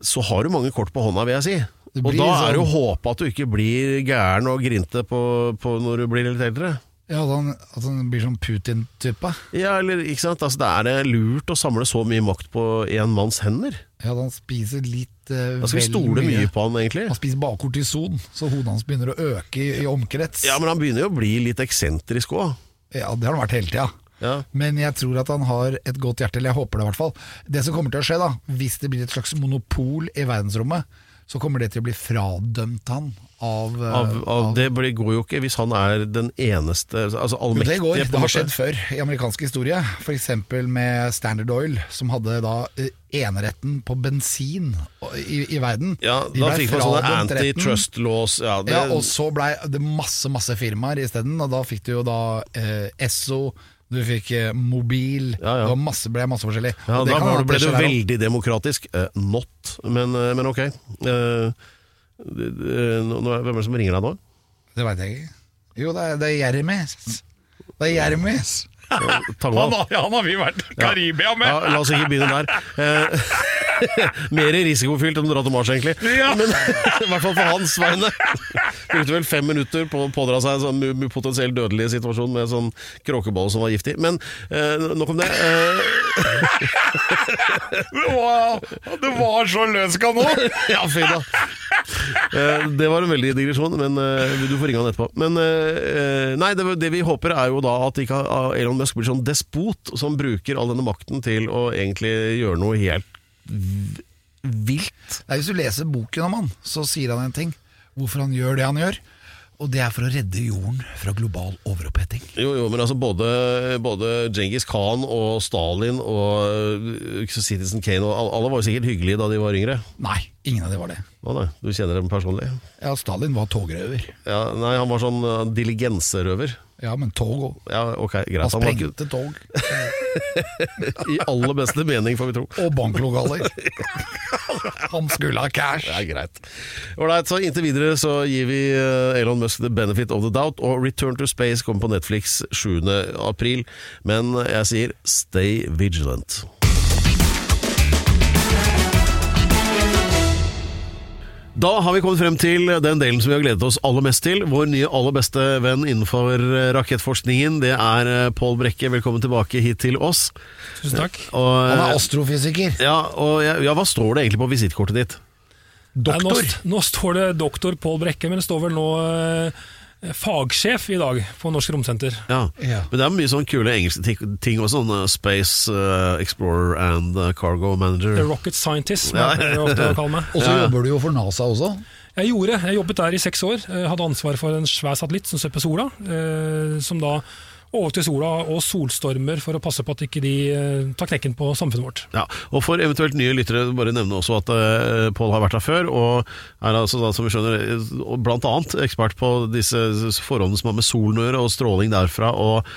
så har du mange kort på hånda, vil jeg si. Og da da er det sånn- håpet at du ikke blir gæren og grinte på, på når du blir litt eldre. Ja, At han, at han blir sånn Putin-type. Ja, eller ikke sant? Altså, det er det lurt å samle så mye makt på én manns hender. Ja, han spiser litt uh, Da skal vi stole mye på han, egentlig. Han spiser bare kortison, så hodet hans begynner å øke i, i omkrets. Ja, men han begynner jo å bli litt eksentrisk òg. Ja, det har han vært hele tida. Ja. Men jeg tror at han har et godt hjerte, eller jeg håper det i hvert fall. Det som kommer til å skje, da, hvis det blir et slags monopol i verdensrommet, så kommer det til å bli fradømt han av, eh, Av, av, det går jo ikke hvis han er den eneste altså allmektige. det går. Det har skjedd før i amerikansk historie. F.eks. med Standard Oil, som hadde da eh, eneretten på bensin i, i verden. Ja, De Da fikk man sånne antitrust laws. Ja, det, Ja, og så blei det masse masse firmaer isteden, og da fikk du jo da eh, Esso, du fikk eh, Mobil Ja, ja. Det var masse, ble masse forskjellig. Ja, det da ble det veldig demokratisk. Uh, not, men, uh, men ok. Uh, Hvem er det som ringer deg nå? Det veit jeg ikke. Jo, det er, det er Jermis. Det er Jermis. Han, han har vi vært i Karibia Ja, la oss ikke begynne der. Eh, mer risikofylt enn å dra til Mars, egentlig. Ja. Men i hvert fall for hans vegne. Brukte vel fem minutter på å pådra seg en sånn potensielt dødelig situasjon med en sånn kråkeball som var giftig. Men eh, nok om det. Eh, Det var, det var så løs kanon! ja, fy da. Eh, det var en veldig digresjon, men eh, du får ringe han etterpå. Men eh, nei, det, det vi håper er jo da at ikke Elon Musk blir sånn despot som bruker all denne makten til å egentlig gjøre noe helt vilt. Nei, hvis du leser boken om han, så sier han en ting. Hvorfor han gjør det han gjør. Og det er for å redde jorden fra global overoppheting. Jo, jo, men altså både, både Genghis Khan og Stalin og uh, Citizen Kane og alle, var jo sikkert hyggelige da de var yngre. Nei, ingen av de var det. Å nei, du kjenner dem personlig? Ja, Stalin var togrøver. Ja, nei, han var sånn uh, diligenserøver. Ja, men tog òg. Ja, okay, greit. Han sprengte tog. i aller beste mening, får vi tro. Og banklokaler. Han skulle ha cash. Det er greit. Ålreit, så inntil videre så gir vi uh, Elon Musk the benefit of the doubt, og Return to Space kommer på Netflix 7. april. Men jeg sier stay vigilant. Da har vi kommet frem til den delen som vi har gledet oss aller mest til. Vår nye aller beste venn innenfor eh, rakettforskningen, det er eh, Pål Brekke. Velkommen tilbake hit til oss. Tusen takk. Og, Han er astrofysiker. ja, og, ja, ja, hva står det egentlig på visittkortet ditt? Doktor. Nei, nå, nå står det doktor Pål Brekke, men det står vel nå eh, fagsjef i dag på Norsk Romsenter. Ja. Ja. Men det er mye sånn kule engelske ting, ting også, sånn eh, Space eh, Explorer and cargo Cargo The Rocket Scientist, som Ja, jeg ofte å meg. Og så jobber du jo for NASA også. Jeg gjorde, jeg jobbet der i seks år. Jeg hadde ansvar for en svær satellitt som ser sola. Eh, som da overvåkte sola og solstormer for å passe på at ikke de eh, tar knekken på samfunnet vårt. Ja, og For eventuelt nye lyttere, bare nevne også at uh, Pål har vært her før, og er altså da, som vi skjønner, bl.a. blant annet ekspert på disse forholdene som har med solen å gjøre, og stråling derfra. og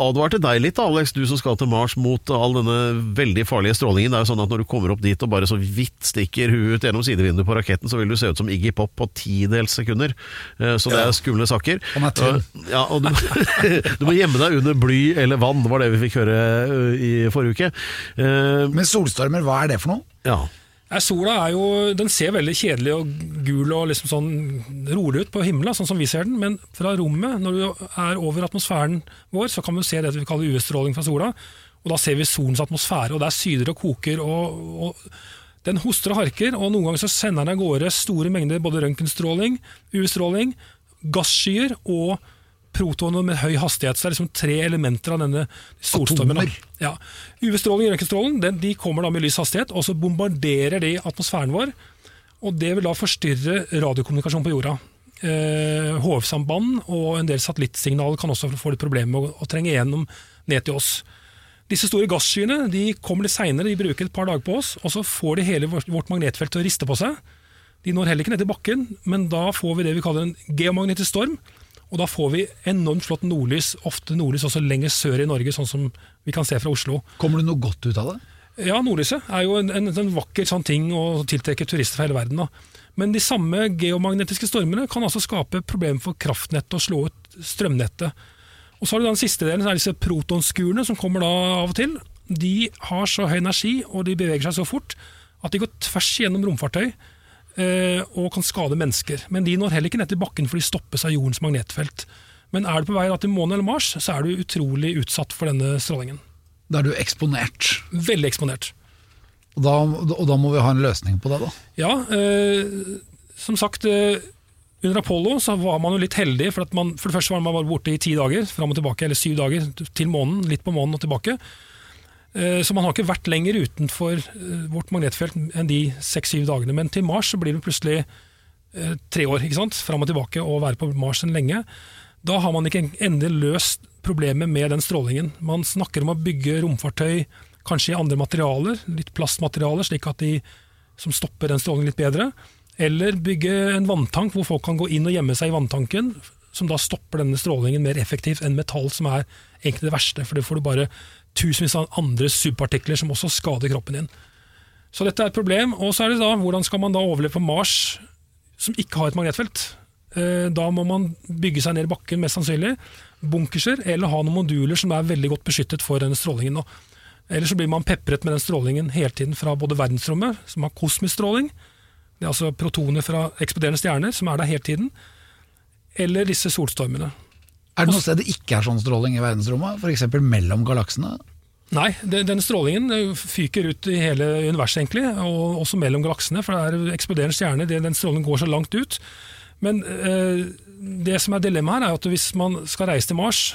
advarte deg litt, Alex, du som skal til Mars, mot all denne veldig farlige strålingen. Det er jo sånn at Når du kommer opp dit og bare så vidt stikker huet ut gjennom sidevinduet på raketten, så vil du se ut som Iggy Pop på tidels sekunder. Eh, Så det er skumle saker. Er. Og- Ja, og du, du må gjemme deg under bly eller vann, var det vi fikk høre eh, i forrige uke. Eh, Men solstormer, hva er det for noe? Ja. Sola er jo, den ser veldig kjedelig og gul og liksom sånn rolig ut på himmelen, sånn som vi ser den, men fra rommet, når du er over atmosfæren vår, så kan vi se det vi kaller UV-stråling fra sola, og da ser vi solens atmosfære, og der syder og koker, og, og den hoster og harker, og noen ganger så sender den av gårde store mengder både røntgenstråling, UV-stråling, gasskyer og protoner med høy hastighet. Så det er liksom tre elementer av denne solstormen. Ja. UV-stråling og røntgenstrålen de kommer da med lys hastighet, og så bombarderer de atmosfæren vår. Og det vil da forstyrre radiokommunikasjon på jorda. Eh, HF-samband og en del satellittsignaler kan også få litt problemer med å, å trenge igjennom ned til oss. Disse store gasskyene de kommer litt seinere, de bruker et par dager på oss, og så får de hele vårt, vårt magnetfelt til å riste på seg. De når heller ikke ned til bakken, men da får vi det vi kaller en geomagnetisk storm. Og da får vi enormt flott nordlys, ofte nordlys også lenger sør i Norge, sånn som vi kan se fra Oslo. Kommer det noe godt ut av det? Ja, nordlyset er jo en, en, en vakker sånn ting å tiltrekke turister fra hele verden. Da. Men de samme geomagnetiske stormene kan altså skape problemer for kraftnettet og slå ut strømnettet. Og så har du den siste delen, som er disse protonskurene som kommer da av og til. De har så høy energi og de beveger seg så fort at de går tvers gjennom romfartøy og kan skade mennesker. Men de når heller ikke ned til bakken, for de stoppes av jordens magnetfelt. Men er du på vei til månen eller Mars, så er du utrolig utsatt for denne strålingen. Da er du eksponert. Veldig eksponert. Og da, og da må vi ha en løsning på det, da. Ja, eh, som sagt eh, under Apollo så var man jo litt heldig, for, at man, for det første var man borte i ti dager, fram og tilbake, eller syv dager til månen, litt på månen og tilbake. Eh, så man har ikke vært lenger utenfor eh, vårt magnetfelt enn de seks-syv dagene. Men til Mars så blir det plutselig eh, tre år, ikke sant? fram og tilbake, og være på Mars en lenge. Da har man ikke endelig løst problemet med den strålingen. Man snakker om å bygge romfartøy kanskje i andre materialer, litt plastmaterialer, slik at de som stopper den strålingen litt bedre. Eller bygge en vanntank hvor folk kan gå inn og gjemme seg i vanntanken, som da stopper denne strålingen mer effektivt enn metall, som er egentlig det verste. For det får du bare tusenvis av andre subpartikler som også skader kroppen din. Så dette er et problem. Og så er det da, hvordan skal man da overleve på Mars som ikke har et magnetfelt. Eh, Da må man bygge seg ned i bakken, mest sannsynlig, bunkerser, eller ha noen moduler som er veldig godt beskyttet for denne strålingen. da. Eller så blir man pepret med den strålingen hele tiden fra både verdensrommet, som har kosmisk stråling, det er altså protoner fra eksploderende stjerner som er der hele tiden, eller disse solstormene. Er det noe sted det ikke er sånn stråling i verdensrommet? F.eks. mellom galaksene? Nei, det- den strålingen eh, fyker ut i hele universet, egentlig, og også mellom galaksene, for det er eksploderende stjerner, den strålingen går så langt ut. Men eh, det som er dilemmaet her, er at hvis man skal reise til Mars,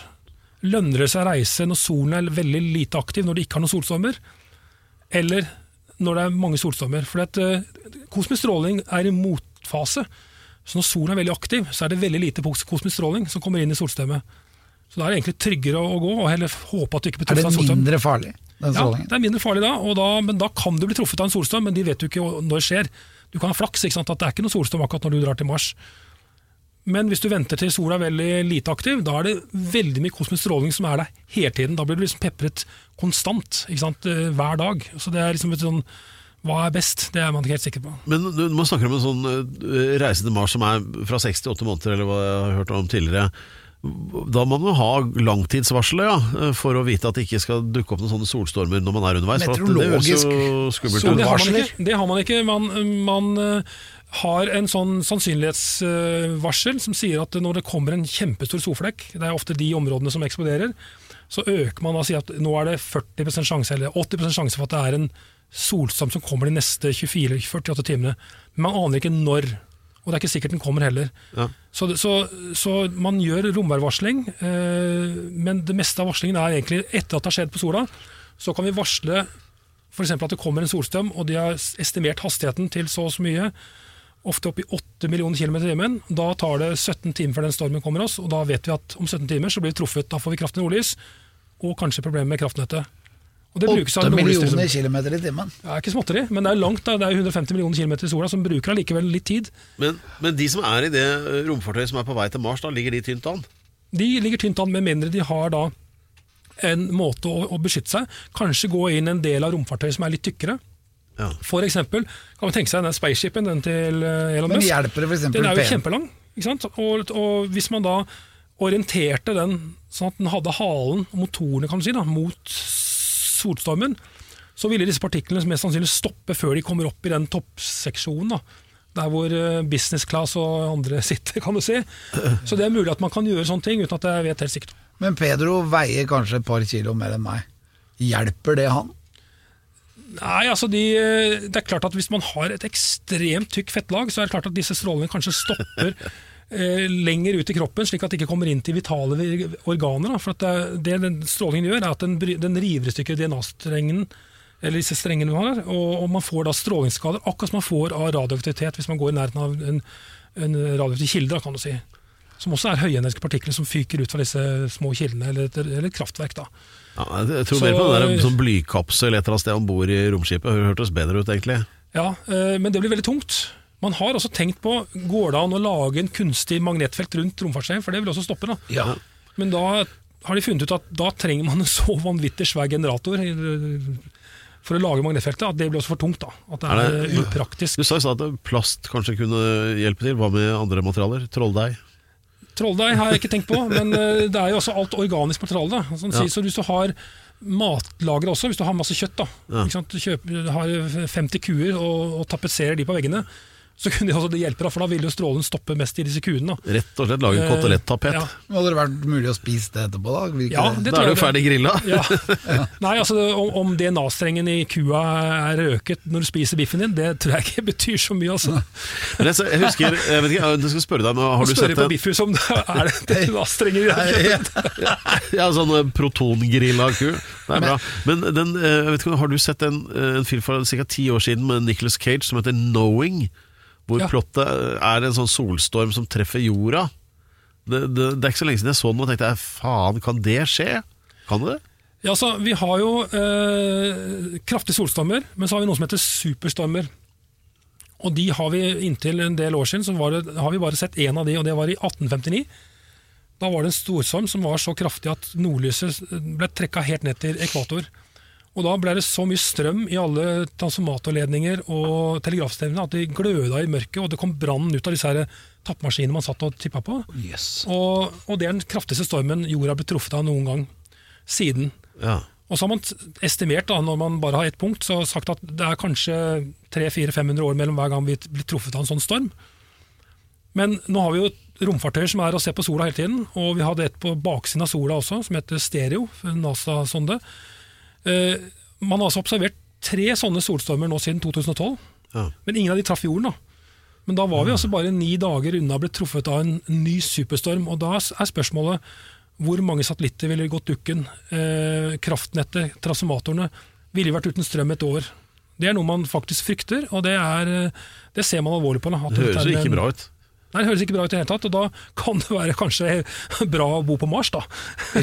lønner det seg å reise når solen er veldig lite aktiv, når det ikke har noen solstormer, eller når det er mange solstormer. For at, eh, kosmisk stråling er i motfase. Så når solen er veldig aktiv, så er det veldig lite kosmisk stråling som kommer inn i solsystemet. Så da er det egentlig tryggere å gå, og heller håpe at du ikke blir truffet av solstrøm. Er det mindre farlig, den Ja, strålingen? det er mindre farlig da, og da, men da kan du bli truffet av en solstorm, men de vet jo ikke når det skjer. Du kan ha flaks, ikke sant, at det er ikke noe solstorm akkurat når du drar til Mars. Men hvis du venter til sola er veldig lite aktiv, da er det veldig mye kosmisk stråling som er der hele tiden. Da blir du liksom pepret konstant, ikke sant, eh, hver dag. Så det er liksom et sånn, hva er best? Det er man ikke helt sikker på. Men når man snakker om en sånn eh, reise til Mars som er fra 6 til 8 måneder, eller hva jeg har hørt om tidligere. Da må man ha langtidsvarselet ja, for å vite at det ikke skal dukke opp noen sånne solstormer når man er underveis. Meteorologisk at det jo det har man ikke. Det har man, ikke. man, man eh, har en sånn sannsynlighetsvarsel som sier at når det kommer en kjempestor solflekk, det er ofte de områdene som eksploderer, så øker man og sier at nå er det 40% sjanse, eller 80 sjanse for at det er en solstorm som kommer de neste 24-48 timene. Men man aner ikke når, og det er ikke sikkert den kommer heller. Ja. Så, så, så man gjør romværvarsling, eh, men det meste av varslingen er egentlig etter at det har skjedd på sola. Så kan vi varsle f.eks. at det kommer en solstrøm, og de har estimert hastigheten til så og så mye, ofte opp i 8 millioner km i timen. Da tar det 17 timer før den stormen kommer oss, og da vet vi at om 17 timer så blir vi truffet. Da får vi kraftig nordlys, og kanskje problemer med kraftnettet. Og det brukes av 8 nordlys millioner kilometer i timen. Det er ikke småtteri, men det er langt. Da. Det er 150 millioner km i sola, som bruker allikevel litt tid. Men, men de som er i det eh, romfartøyet som er på vei til Mars, da ligger de tynt an? De ligger tynt an, med mindre de har da en måte å, å beskytte seg. Kanskje gå inn en del av romfartøyet som er litt tykkere. Ja. For eksempel kan man tenke seg den spaceshipen den til eh, Elon Men Musk. hjelper det for eksempel Den er jo pen- kjempelang. Ikke sant? Og, og hvis man da orienterte den sånn at den hadde halen og motorene kan du si, da, mot solstormen, så ville disse partiklene mest sannsynlig stoppe før de kommer opp i den toppseksjonen. da. Der hvor eh, business class og andre sitter, kan du si. Så det er mulig at man kan gjøre sånne ting uten at jeg vet helt sikkert. Men Pedro veier kanskje et par kilo mer enn meg. Hjelper det han? Nei, altså de, det er klart at Hvis man har et ekstremt tykk fettlag, så er det klart at disse strålene kanskje stopper eh, lenger ut i kroppen, slik at det ikke kommer inn til vitale organer. Da. For at det, det den strålingen gjør, er at den, den river i stykker DNA-strengen, eller disse strengene vi har, og, og man får da strålingsskader, akkurat som man får av radioaktivitet hvis man går i nærheten av en, en radioaktiv kilde, kan du si. Som også er høyenergiske partikler som fyker ut fra disse små kildene, eller eller kraftverk. da. Ja, jeg tror Så- mer på den der sånn blykapsel et eller annet sted om bord i romskipet. Det hørtes bedre ut, egentlig. Ja, eh, men det blir veldig tungt. Man har også tenkt på går det an å lage en kunstig magnetfelt rundt romfartøyet, for det vil også stoppe. da. Ja. Men da har de funnet ut at da trenger man en så vanvittig svær generator eh, for å lage magnetfeltet at det blir også for tungt. da. At det er, Er det- upraktisk. Du sa i stad at plast kanskje kunne hjelpe til. Hva med andre materialer? Trolldeig? Trolldeig har jeg ikke tenkt på, men eh, det er jo også alt organisk materiale. da. Sånn, Ja. Så hvis du har matlagre også, hvis du har masse kjøtt, da, Ja. ikke sant? Du kjøper, har 50 kuer og, og tapetserer de på veggene, så kunne det også det hjelpe, for da vil jo strålen stoppe mest i disse kuene. da. Rett og slett lage en Eh, kotelettapet. ja. Hadde det vært mulig å spise det etterpå, da? Ja, det? det Da er du ferdig grilla. Ja. Nei, altså Om, om DNA-strengen i kua er røket når du spiser biffen din, det tror jeg ikke betyr så mye. altså. Men jeg, jeg husker, jeg vet ikke, jeg skal spørre deg, men har du sett på en biffhus om det er det DNA-strenger i det kjøttet. ja, sånn eh, protongrilla ku? Det er bra. Men den, eh, jeg vet ikke, har du sett en, en film for ca. ti år siden med Nicholas Cage som heter 'Knowing'? Hvor Ja. plottet er en sånn solstorm som treffer jorda. Det, det, det er ikke så lenge siden jeg så den og tenkte jeg, faen, kan det skje? Kan det? Ja, så Vi har jo eh, kraftige solstormer, men så har vi noe som heter superstormer. Og de har vi Inntil en del år siden så var det, har vi bare sett én av de, og det var i 1859. Da var det en storstorm som var så kraftig at nordlyset ble trekka helt ned til ekvator. Og da ble det så mye strøm i alle transformatorledninger og telegrafstevnene at de gløda i mørket, og det kom brann ut av disse her tappemaskinene man satt og tippa på. Og, og det er den kraftigste stormen jorda har blitt truffet av noen gang siden. Ja. Og så har man estimert, da, når man bare har ett punkt, så sagt at det er kanskje 300-500 år mellom hver gang vi blir truffet av en sånn storm. Men nå har vi jo romfartøyer som er og ser på sola hele tiden, og vi hadde et på baksiden av sola også, som heter Stereo, NASA-sonde. Eh, man har altså observert tre sånne solstormer nå siden 2012, Ja. men ingen av de traff jorden. da. Men da var vi altså bare ni dager unna å bli truffet av en ny superstorm, og da er spørsmålet hvor mange satellitter ville gått dukken? Eh, kraftnettet, transformatorene, ville vært uten strøm et år. Det er noe man faktisk frykter, og det, er, eh, det ser man alvorlig på. Da, Det høres jo ikke bra ut. Nei, Det høres ikke bra ut i det hele tatt, og da kan det være kanskje bra å bo på Mars, da.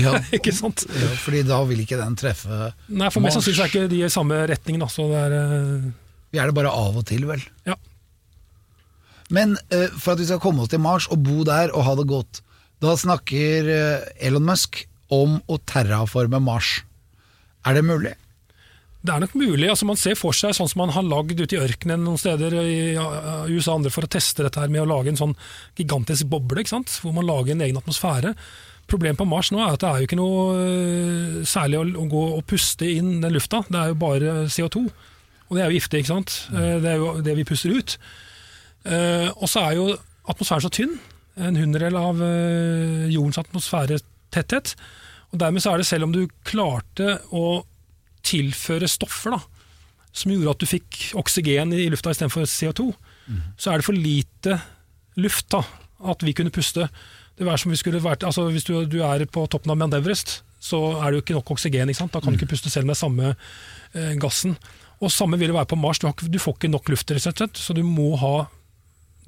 Ja. ikke sant? Ja, fordi da vil ikke den treffe Nei, for mest så sannsynlig er ikke de i samme retning, da, så det er uh... Vi er det bare av og til, vel. Ja. Men uh, for at vi skal komme oss til Mars og bo der og ha det godt, da snakker uh, Elon Musk om å terraforme Mars. Er det mulig? Det er nok mulig. altså Man ser for seg sånn som man har lagd ute i ørkenen noen steder i USA andre for å teste dette her med å lage en sånn gigantisk boble, ikke sant? hvor man lager en egen atmosfære. Problemet på Mars nå er at det er jo ikke noe øh, særlig å, å gå og puste inn den lufta. Det er jo bare CO2. Og det er jo giftig, ikke sant. Eh, Det er jo det vi puster ut. Eh, og så er jo atmosfæren så tynn. En hundredel av eh, jordens atmosfæretetthet. Og dermed så er det selv om du klarte å tilføre stoffer da, som gjorde at du fikk oksygen i lufta istedenfor CO2, så er det for lite luft da, at vi kunne puste. Det var som vi skulle vært, altså Hvis du, du er på toppen av Mount Everest, så er det jo ikke nok oksygen. Ikke sant? Da kan du ikke puste selv med samme eh, gassen. Og Samme vil det være på Mars. Du, har, du får ikke nok luft, rett og slett, så du må ha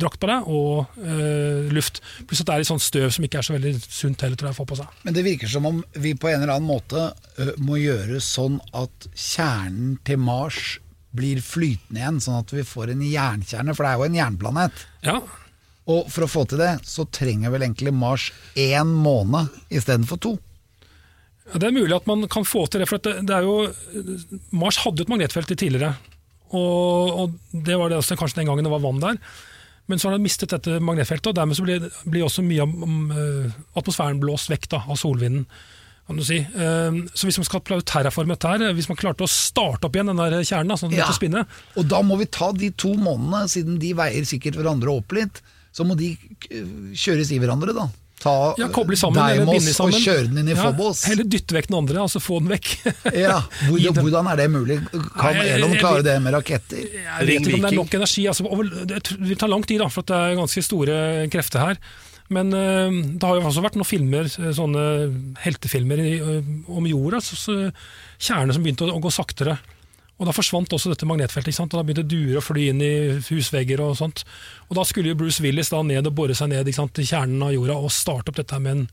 drakt på deg og eh, luft. Pluss at det er litt sånn støv som ikke er så veldig sunt heller, tror jeg, å få på seg. Men det virker som om vi på en eller annen måte ø, må gjøre sånn at kjernen til Mars blir flytende igjen, sånn at vi får en jernkjerne, for det er jo en jernplanet. Ja, Og for å få til det, så trenger vel egentlig Mars én måned istedenfor to. Ja, Det er mulig at man kan få til det, for det, det er jo Mars hadde jo et magnetfelt tidligere. Og, og det var det også kanskje den gangen det var vann der. Men så har den mistet dette magnetfeltet, og dermed så blir, blir også mye av eh, atmosfæren blåst vekk da, av solvinden. Kan du si. Eh, Så hvis man skal ha terraforme dette her, hvis man klarte å starte opp igjen den der kjernen, da, sånn at den Ja. å spinne, Og da må vi ta de to månedene, siden de veier sikkert hverandre opp litt, så må de kjøres i hverandre, da. Ta ja, koble sammen Deimos og kjøre den inn i ja, Fobos. Heller dytte vekk den andre, altså få den vekk. Ja, hvordan, den- hvordan er det mulig? Kan Nei, Elon klare det med raketter? Jeg vet ikke om det er nok energi. Altså, det vil ta lang tid, da, for at det er ganske store krefter her. Men eh, det har jo også vært noen filmer, sånne heltefilmer i, eh, om jorda, så, så, kjerner som begynte å, å gå saktere. Og Da forsvant også dette magnetfeltet, ikke sant? og da begynte duer å fly inn i husvegger. og sånt. Og Da skulle jo Bruce Willis da ned og bore seg ned ikke sant, til kjernen av jorda og starte opp dette med en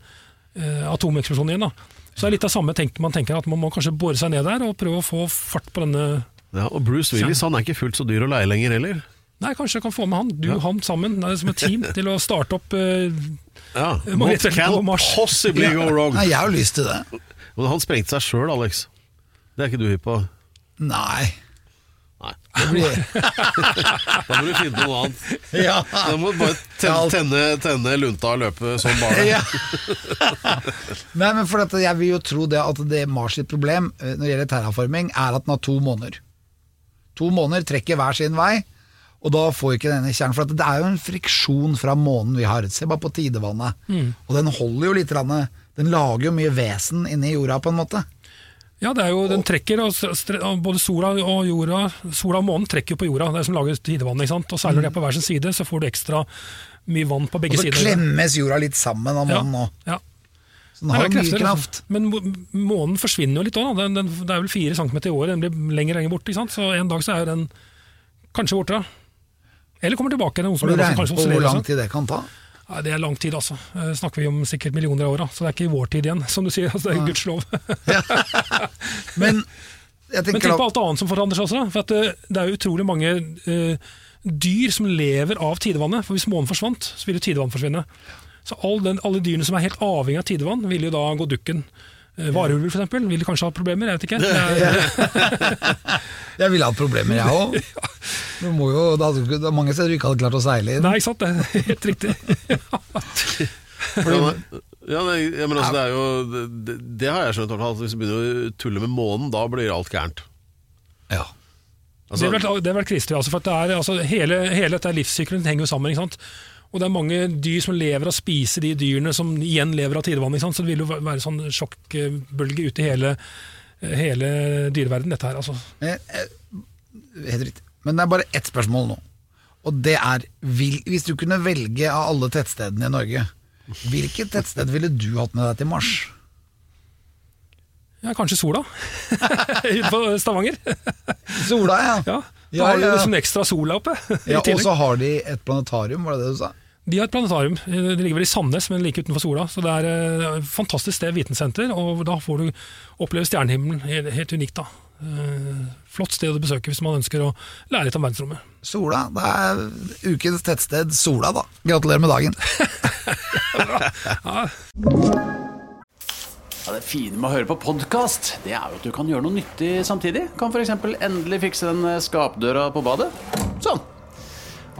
eh, atomeksplosjon igjen. da. Så det er litt av samme tenk, man tenker at man må kanskje bore seg ned der og prøve å få fart på denne Ja, og Bruce Willis han er ikke fullt så dyr å leie lenger heller. Nei, kanskje jeg kan få med han, du og han sammen, det er som et team, til å starte opp eh, Ja, What Magnetfeltet på can Mars. possibly go wrong? Nei, jeg har lyst til det. Men han sprengte seg sjøl, Alex. Det er ikke du hypp på? Nei. Nei. Da må du finne noe annet. ja. Da må du bare tenne, tenne, tenne lunta og løpe som bare. Ja. Nei, men for dette, jeg vil jo tro det at det Mars sitt problem eh, når det gjelder terraforming, er at den har to måneder. To måneder trekker hver sin vei, og da får ikke denne kjernen For at det er jo en friksjon fra månen vi har. Se bare på tidevannet. Og den holder jo litt Den lager jo mye vesen inni jorda, på en måte. Ja, det er jo, den trekker, og både sola og jorda, sola og månen trekker på jorda, det er som lager tidevann. ikke sant? Og særlig det er på hver sin side, så får du ekstra mye vann på begge sider. Og så sider. klemmes jorda litt sammen av månen òg. ja. Så den har det er mye kraft. altså. Men månen forsvinner jo litt òg. Det er vel fire centimeter i året, den blir lenger og lenger borte. ikke sant? Så en dag så er den kanskje borte. da. Eller kommer tilbake. Det Har du regnet på hvor lang tid det kan ta? Nei, det er lang tid, altså. Eh, snakker vi om sikkert millioner av år, så det er ikke i vår tid igjen, som du sier. altså Det er gudskjelov. Men jeg Men tenk på alt annet som forandrer seg også. da. For at det, det er utrolig mange uh, dyr som lever av tidevannet. For hvis månen forsvant, så ville tidevannet tidevann forsvinne. Så all den, alle dyrene som er helt avhengig av tidevann, ville jo da gå dukken. Eh, Varulver for eksempel, vil kanskje ha problemer, jeg vet ikke. Jeg ville hatt problemer, jeg òg. Det er mange steder du ikke hadde klart å seile inn. nei, ikke sant, det er helt riktig. Ja, men, ja, nei, ja, men altså, det er jo det, det, har jeg skjønt, hvert hvis du begynner å tulle med månen, da blir alt gærent. Ja. Altså, det har vært, det vært kristig, altså, for at det er, altså, hele, hele dette livssykkelen henger jo sammen. ikke sant? Og det er mange dyr som lever av å spise de dyrene som igjen lever av tidevann. Så det vil jo være sånn sjokkbølge ut i hele, hele dyreverden, dette her. altså. Eh, Helt riktig. Men det er bare ett spørsmål nå. Og det er vil, Hvis du kunne velge av alle tettstedene i Norge, hvilket tettsted ville du hatt med deg til Mars? Ja, Kanskje Sola? Ute på Stavanger? Sola, ja. Ja, Da Ja, har du liksom ekstra sola oppe. ja og så har de et planetarium, var det det du sa? De har et planetarium. Det ligger vel i Sandnes, men like utenfor Sola. Så det er eh, et fantastisk sted, vitensenter, og da får du oppleve stjernehimmelen. Helt, helt unikt, da. Eh, Flott sted å besøke hvis man ønsker å lære litt om verdensrommet. Sola. Det er ukens tettsted Sola, da. Gratulerer med dagen. Ja, det fine med å høre på podkast, det er jo at du kan gjøre noe nyttig samtidig. Kan f.eks. endelig fikse den eh, skapdøra på badet. Sånn.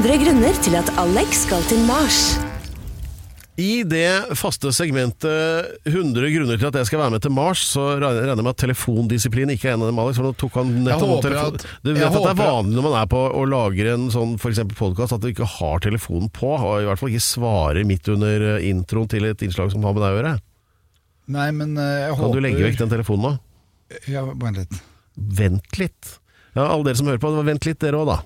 100 grunner til at Alex skal til Mars. I det faste segmentet 100 grunner til at jeg skal være med til Mars, så regner jeg med at telefondisiplin ikke er en av dem, Alex. For nå tok han nettopp noen håper at- Du vet at det er vanlig når man er på og lager en sånn for eksempel podkast, at du ikke har telefonen på, og i hvert fall ikke svarer midt under eh, introen til et innslag som har med deg å gjøre. Nei, men jeg håper Kan du legge vekk den telefonen nå? Ja, vent litt. Vent litt. Ja, alle dere som hører på, vent litt dere òg, da.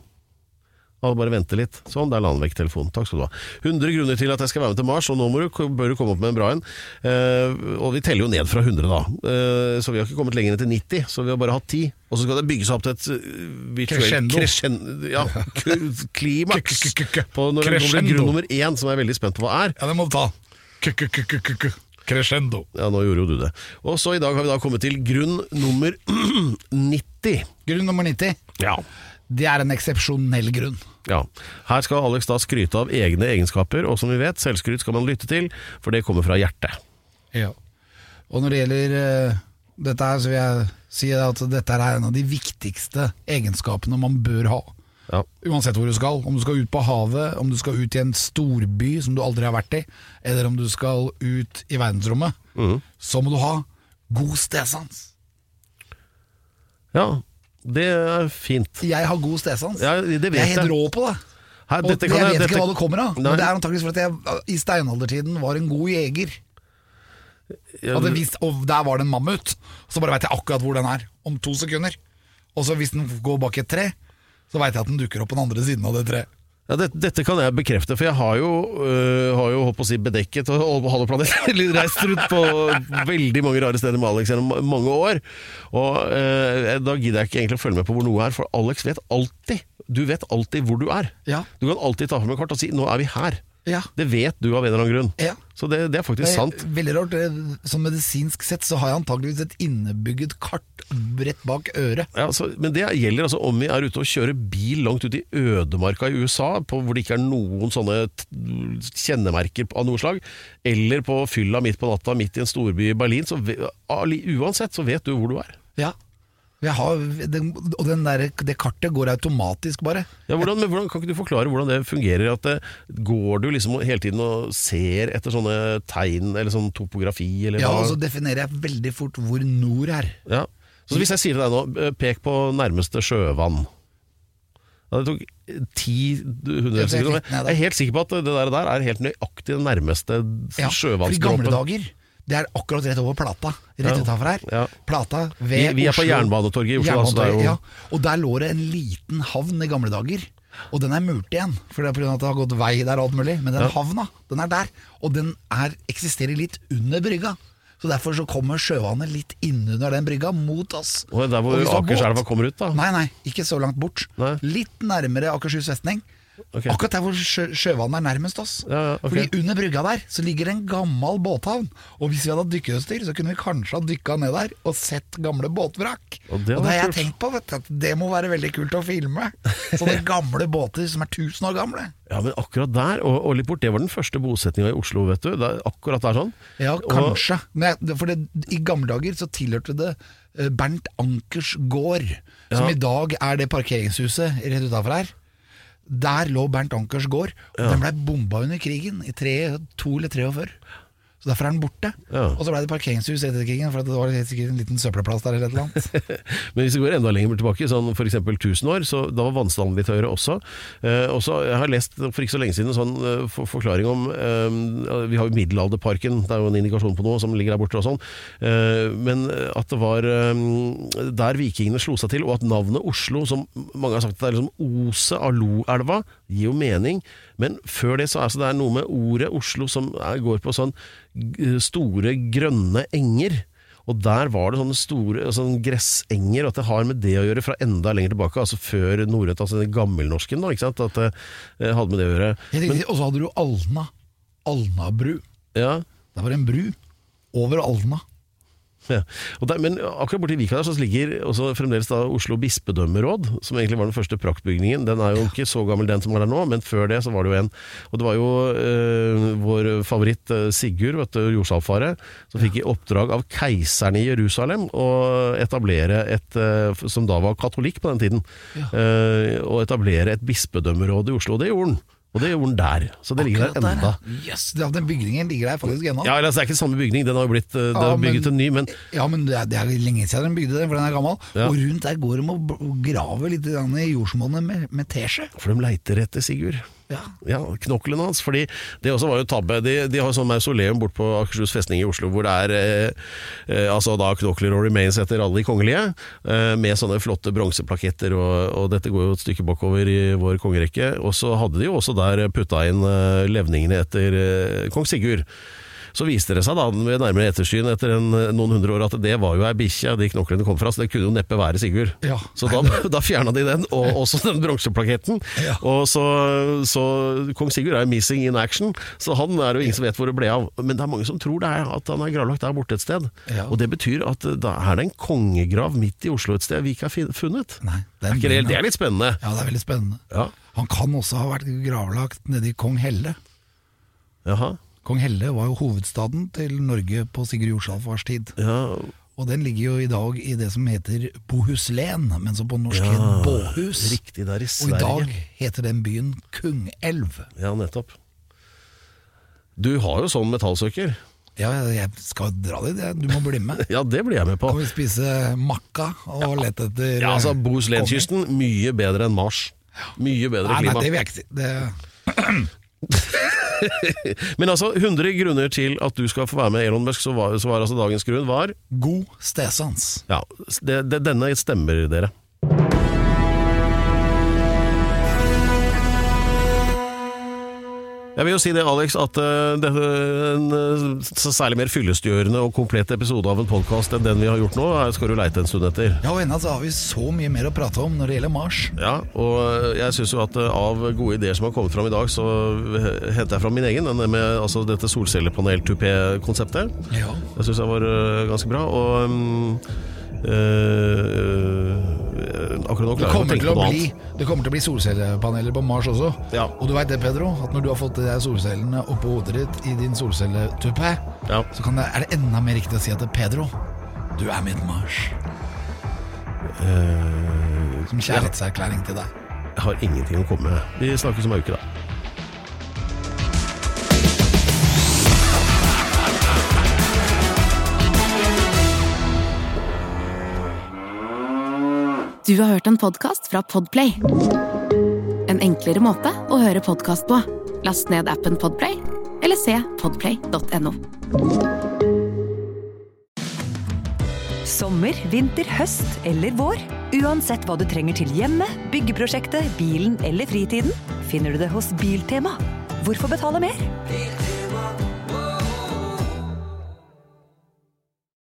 Alle bare vente litt. Sånn, der la han vekk telefonen. Takk skal du ha. 100 grunner til at jeg skal være med til Mars, og nå må du, bør du komme opp med en bra en. Eh, og vi teller jo ned fra 100, da. Eh, så vi har ikke kommet lenger enn til 90, så vi har bare hatt 10. Og så skal det bygges opp til et eh, virtuelt Crescendo. Ja, klimaks. På når det kommer grunn nummer én, som jeg er veldig spent på hva er. Ja, det må du ta. Crescendo. Ja, nå gjorde jo du det. Og så i dag har vi da kommet til grunn nummer 90. Grunn nummer 90. Ja. Det er en eksepsjonell grunn. Ja. Her skal Alex da skryte av egne egenskaper, og som vi vet, selvskryt skal man lytte til, for det kommer fra hjertet. Ja. Og når det gjelder uh, dette her, så vil jeg si at dette er en av de viktigste egenskapene man bør ha. Ja. Uansett hvor du skal. Om du skal ut på havet, om du skal ut i en storby som du aldri har vært i, eller om du skal ut i verdensrommet, mm. så må du ha god stedsans. Ja, det er fint. Jeg har god stesans. Ja, det vet jeg er helt jeg. rå på det. Her, Og jeg kan vet dette- ikke hva det kommer av, Nei. men det er antakeligvis fordi jeg i steinaldertiden var en god jeger. Visst, og der var det en mammut, så bare veit jeg akkurat hvor den er, om to sekunder. Og så hvis den går bak et tre, så veit jeg at den dukker opp på den andre siden av det treet. Ja, dette, dette kan jeg bekrefte, for jeg har jo, øh, har jo holdt på å si bedekket og halve eller reist rundt på veldig mange rare steder med Alex gjennom mange år. Og øh, da gidder jeg ikke egentlig å følge med på hvor noe er, for Alex vet alltid. Du vet alltid hvor du er. Ja. Du kan alltid ta fram et kart og si 'nå er vi her'. Ja. Det vet du av en eller annen grunn. Ja. Så det, det er faktisk Det er sant. Veldig rart. Som Sånn medisinsk sett så har jeg antageligvis et innebygget kart rett bak øret. Ja, så, men det gjelder altså om vi er ute og kjører bil langt ut i ødemarka i USA, på, hvor det ikke er noen sånne kjennemerker av noe slag, eller på fylla midt på natta midt i en storby i Berlin, så uansett så vet du hvor du er. Ja. Har, den, og den der, det kartet går automatisk, bare. Ja, hvordan, men hvordan, kan ikke du forklare hvordan det fungerer? At det, Går du liksom hele tiden og ser etter sånne tegn, eller sånn topografi, eller Ja, og så definerer jeg veldig fort hvor nord er. Ja. Så hvis jeg sier til deg nå, eh, pek på nærmeste sjøvann. Ja, det tok ti hundre sekunder. Jeg er helt sikker på at det der, er helt nøyaktig det nærmeste Ja, for I gamle dager Det er akkurat rett over Plata. Rett Ja. her. Ja. Plata Vi, Oslo. vi er på Jernbanetorget i Oslo. Altså, det er jo, ja. Og der lå det en liten havn i gamle dager. Og den er murt igjen, for det er av at det har gått vei der og alt mulig. Men den Ja. havna, den er der. Og den er, eksisterer litt under brygga. Så derfor så kommer sjøvannet litt innunder den brygga, mot oss. Og der hvor Og hvis du har Akerselva kommer ut, da? Nei, nei, ikke så langt bort. Nei. Litt nærmere Akershus festning. Ok. Akkurat der hvor sjø, sjøvannet er nærmest oss. Ja, ja, ok. Fordi under brygga der så ligger det en gammel båthavn. Og hvis vi hadde hatt dykkerutstyr, så kunne vi kanskje ha dykka ned der og sett gamle båtvrak. Og Og det det, har jeg tenkt på, vet du, at det må være veldig kult å filme. Sånne gamle båter som er 1000 år gamle. Ja, men akkurat der, og, og litt bort, det var den første bosetninga i Oslo, vet du. Det er akkurat der sånn. Ja, kanskje. Og, for det, I gamle dager så tilhørte det eh, Bernt Ankers gård, som Ja. i dag er det parkeringshuset rett utafor her. Der lå Bernt Ankers gård, og den blei bomba under krigen i tre, to eller 43. Så Derfor er den borte. Ja. Og så blei det parkeringshus etter krigen, for det var sikkert en liten søppelplass der eller et. Men hvis vi går enda lenger tilbake, sånn f.eks. 1000 år, så da var vannstanden litt høyere også. Eh, også Jeg har lest for ikke så lenge siden en sånn eh, for forklaring om eh, Vi har jo Middelalderparken, det er jo en indikasjon på noe som ligger der borte og sånn. Eh, men at det var eh, der vikingene slo seg til, og at navnet Oslo, som mange har sagt det er liksom oset av Loelva, gir jo mening. Men før det så er det noe med ordet Oslo som går på sånn store, grønne enger. Og der var det sånne store sånne gressenger, og at det har med det å gjøre fra enda lenger tilbake, altså før norrønt, altså den gammelnorsken, da, ikke sant? At det eh, hadde med det å gjøre. Og så hadde du Alna. Alnabru. Ja, Det var en bru over Alna. Ja. Der, men akkurat borti Vika der så ligger også fremdeles da Oslo bispedømmeråd, som egentlig var den første praktbygningen. Den er jo ikke så gammel den som er der nå, men før det så var det jo en. Og det var jo øh, vår favoritt eh, Sigurd, vet du, jordsalfaret, som fikk i oppdrag av keiseren i Jerusalem å etablere et, eh, som da var katolikk på den tiden, eh, å etablere et bispedømmeråd i Oslo. Og det gjorde han. Og det gjorde den der. Så det ligger der enda. Yes, den bygningen ligger der faktisk ennå. Ja, altså, Det er ikke samme bygning, den har jo blitt eh, det Ja, men, bygget en ny, men Ja, men det er, det er lenge siden den bygde den, for den er gammel. Ja. Og rundt der går de og graver litt i jordsmonnet med, med teskje. For de leiter etter Sigurd. Ja. Ja, knoklene hans. Fordi det også var jo tabbe. De, de har sånn mausoleum bort på Akershus festning i Oslo hvor det er eh, eh, altså da knokler og remains etter alle de kongelige, eh, med sånne flotte bronseplaketter, og, og dette går jo et stykke bakover i vår kongerekke. Og så hadde de jo også der putta inn eh, levningene etter eh, kong Sigurd. Så viste det seg da ved nærmere ettersyn etter en, noen hundre år at det var jo ei bikkje de knoklene kom fra, så det kunne jo neppe være Sigurd. Ja. Så da, da fjerna de den, og også den bronseplaketten. Ja. Og så, så Kong Sigurd er jo missing in action, så han er jo ingen som vet hvor det ble av. Men det er mange som tror det er at han er gravlagt der borte et sted. Ja. Og det betyr at da er det en kongegrav midt i Oslo et sted vi ikke har funnet. Nei, Er ikke det, det er litt spennende. Ja, det er veldig spennende. Ja. Han kan også ha vært gravlagt nede i Kong Helle. Jaha. Kong Helle var jo hovedstaden til Norge på Sigurd Jorsalfars tid. Ja, Og den ligger jo i dag i det som heter Bohuslen, men som på norsk Ja, het Båhus. riktig, der i Og i dag heter den byen Kungelv. ja, nettopp. Du har jo sånn metallsøker. Ja, jeg skal dra dit, du må bli med. Ja, det blir jeg med på. Kan vi spise makka og lete etter Ja, altså Bohuslenkysten, Bohuslenskysten, mye bedre enn Mars. Mye bedre Nei, nei, det vil jeg ikke si. Det, Men altså, 100 grunner til at du skal få være med Elon Musk, så var, så var altså dagens grunn var god stesans. Ja, det, det, denne stemmer dere. Jeg vil jo si det, Alex, at uh, det, en uh, særlig mer fyllestgjørende og komplett episode av en podkast enn den vi har gjort nå, er- skal du leite en stund etter. Ja, og ennå så har vi så mye mer å prate om når det gjelder Mars. Ja, og uh, jeg syns jo at av gode ideer som har kommet fram i dag, så henter jeg fram min egen. Den med altså, dette solcellepanel-tupé-konseptet. Ja. Det syns jeg var ganske bra. Og uh, akkurat nå klarer jeg å kommer, tenke på noe bli, annet. det kommer til å bli solcellepaneler på Mars også. Ja. Og du veit det, Pedro, at når du har fått de der solcellene oppå hodet ditt i din solcelletupé, Ja. så kan det, er det enda mer riktig å si at det er Pedro, du er mitt Mars. Uh, Som kjærlighetserklæring til deg. jeg har ingenting å komme med. Vi snakkes om ei uke, da. Du har hørt en podkast fra Podplay. En enklere måte å høre podkast på. Last ned appen Podplay, eller se podplay.no. Sommer, vinter, høst eller vår. Uansett hva du trenger til hjemmet, byggeprosjektet, bilen eller fritiden, finner du det hos Biltema. Hvorfor betale mer?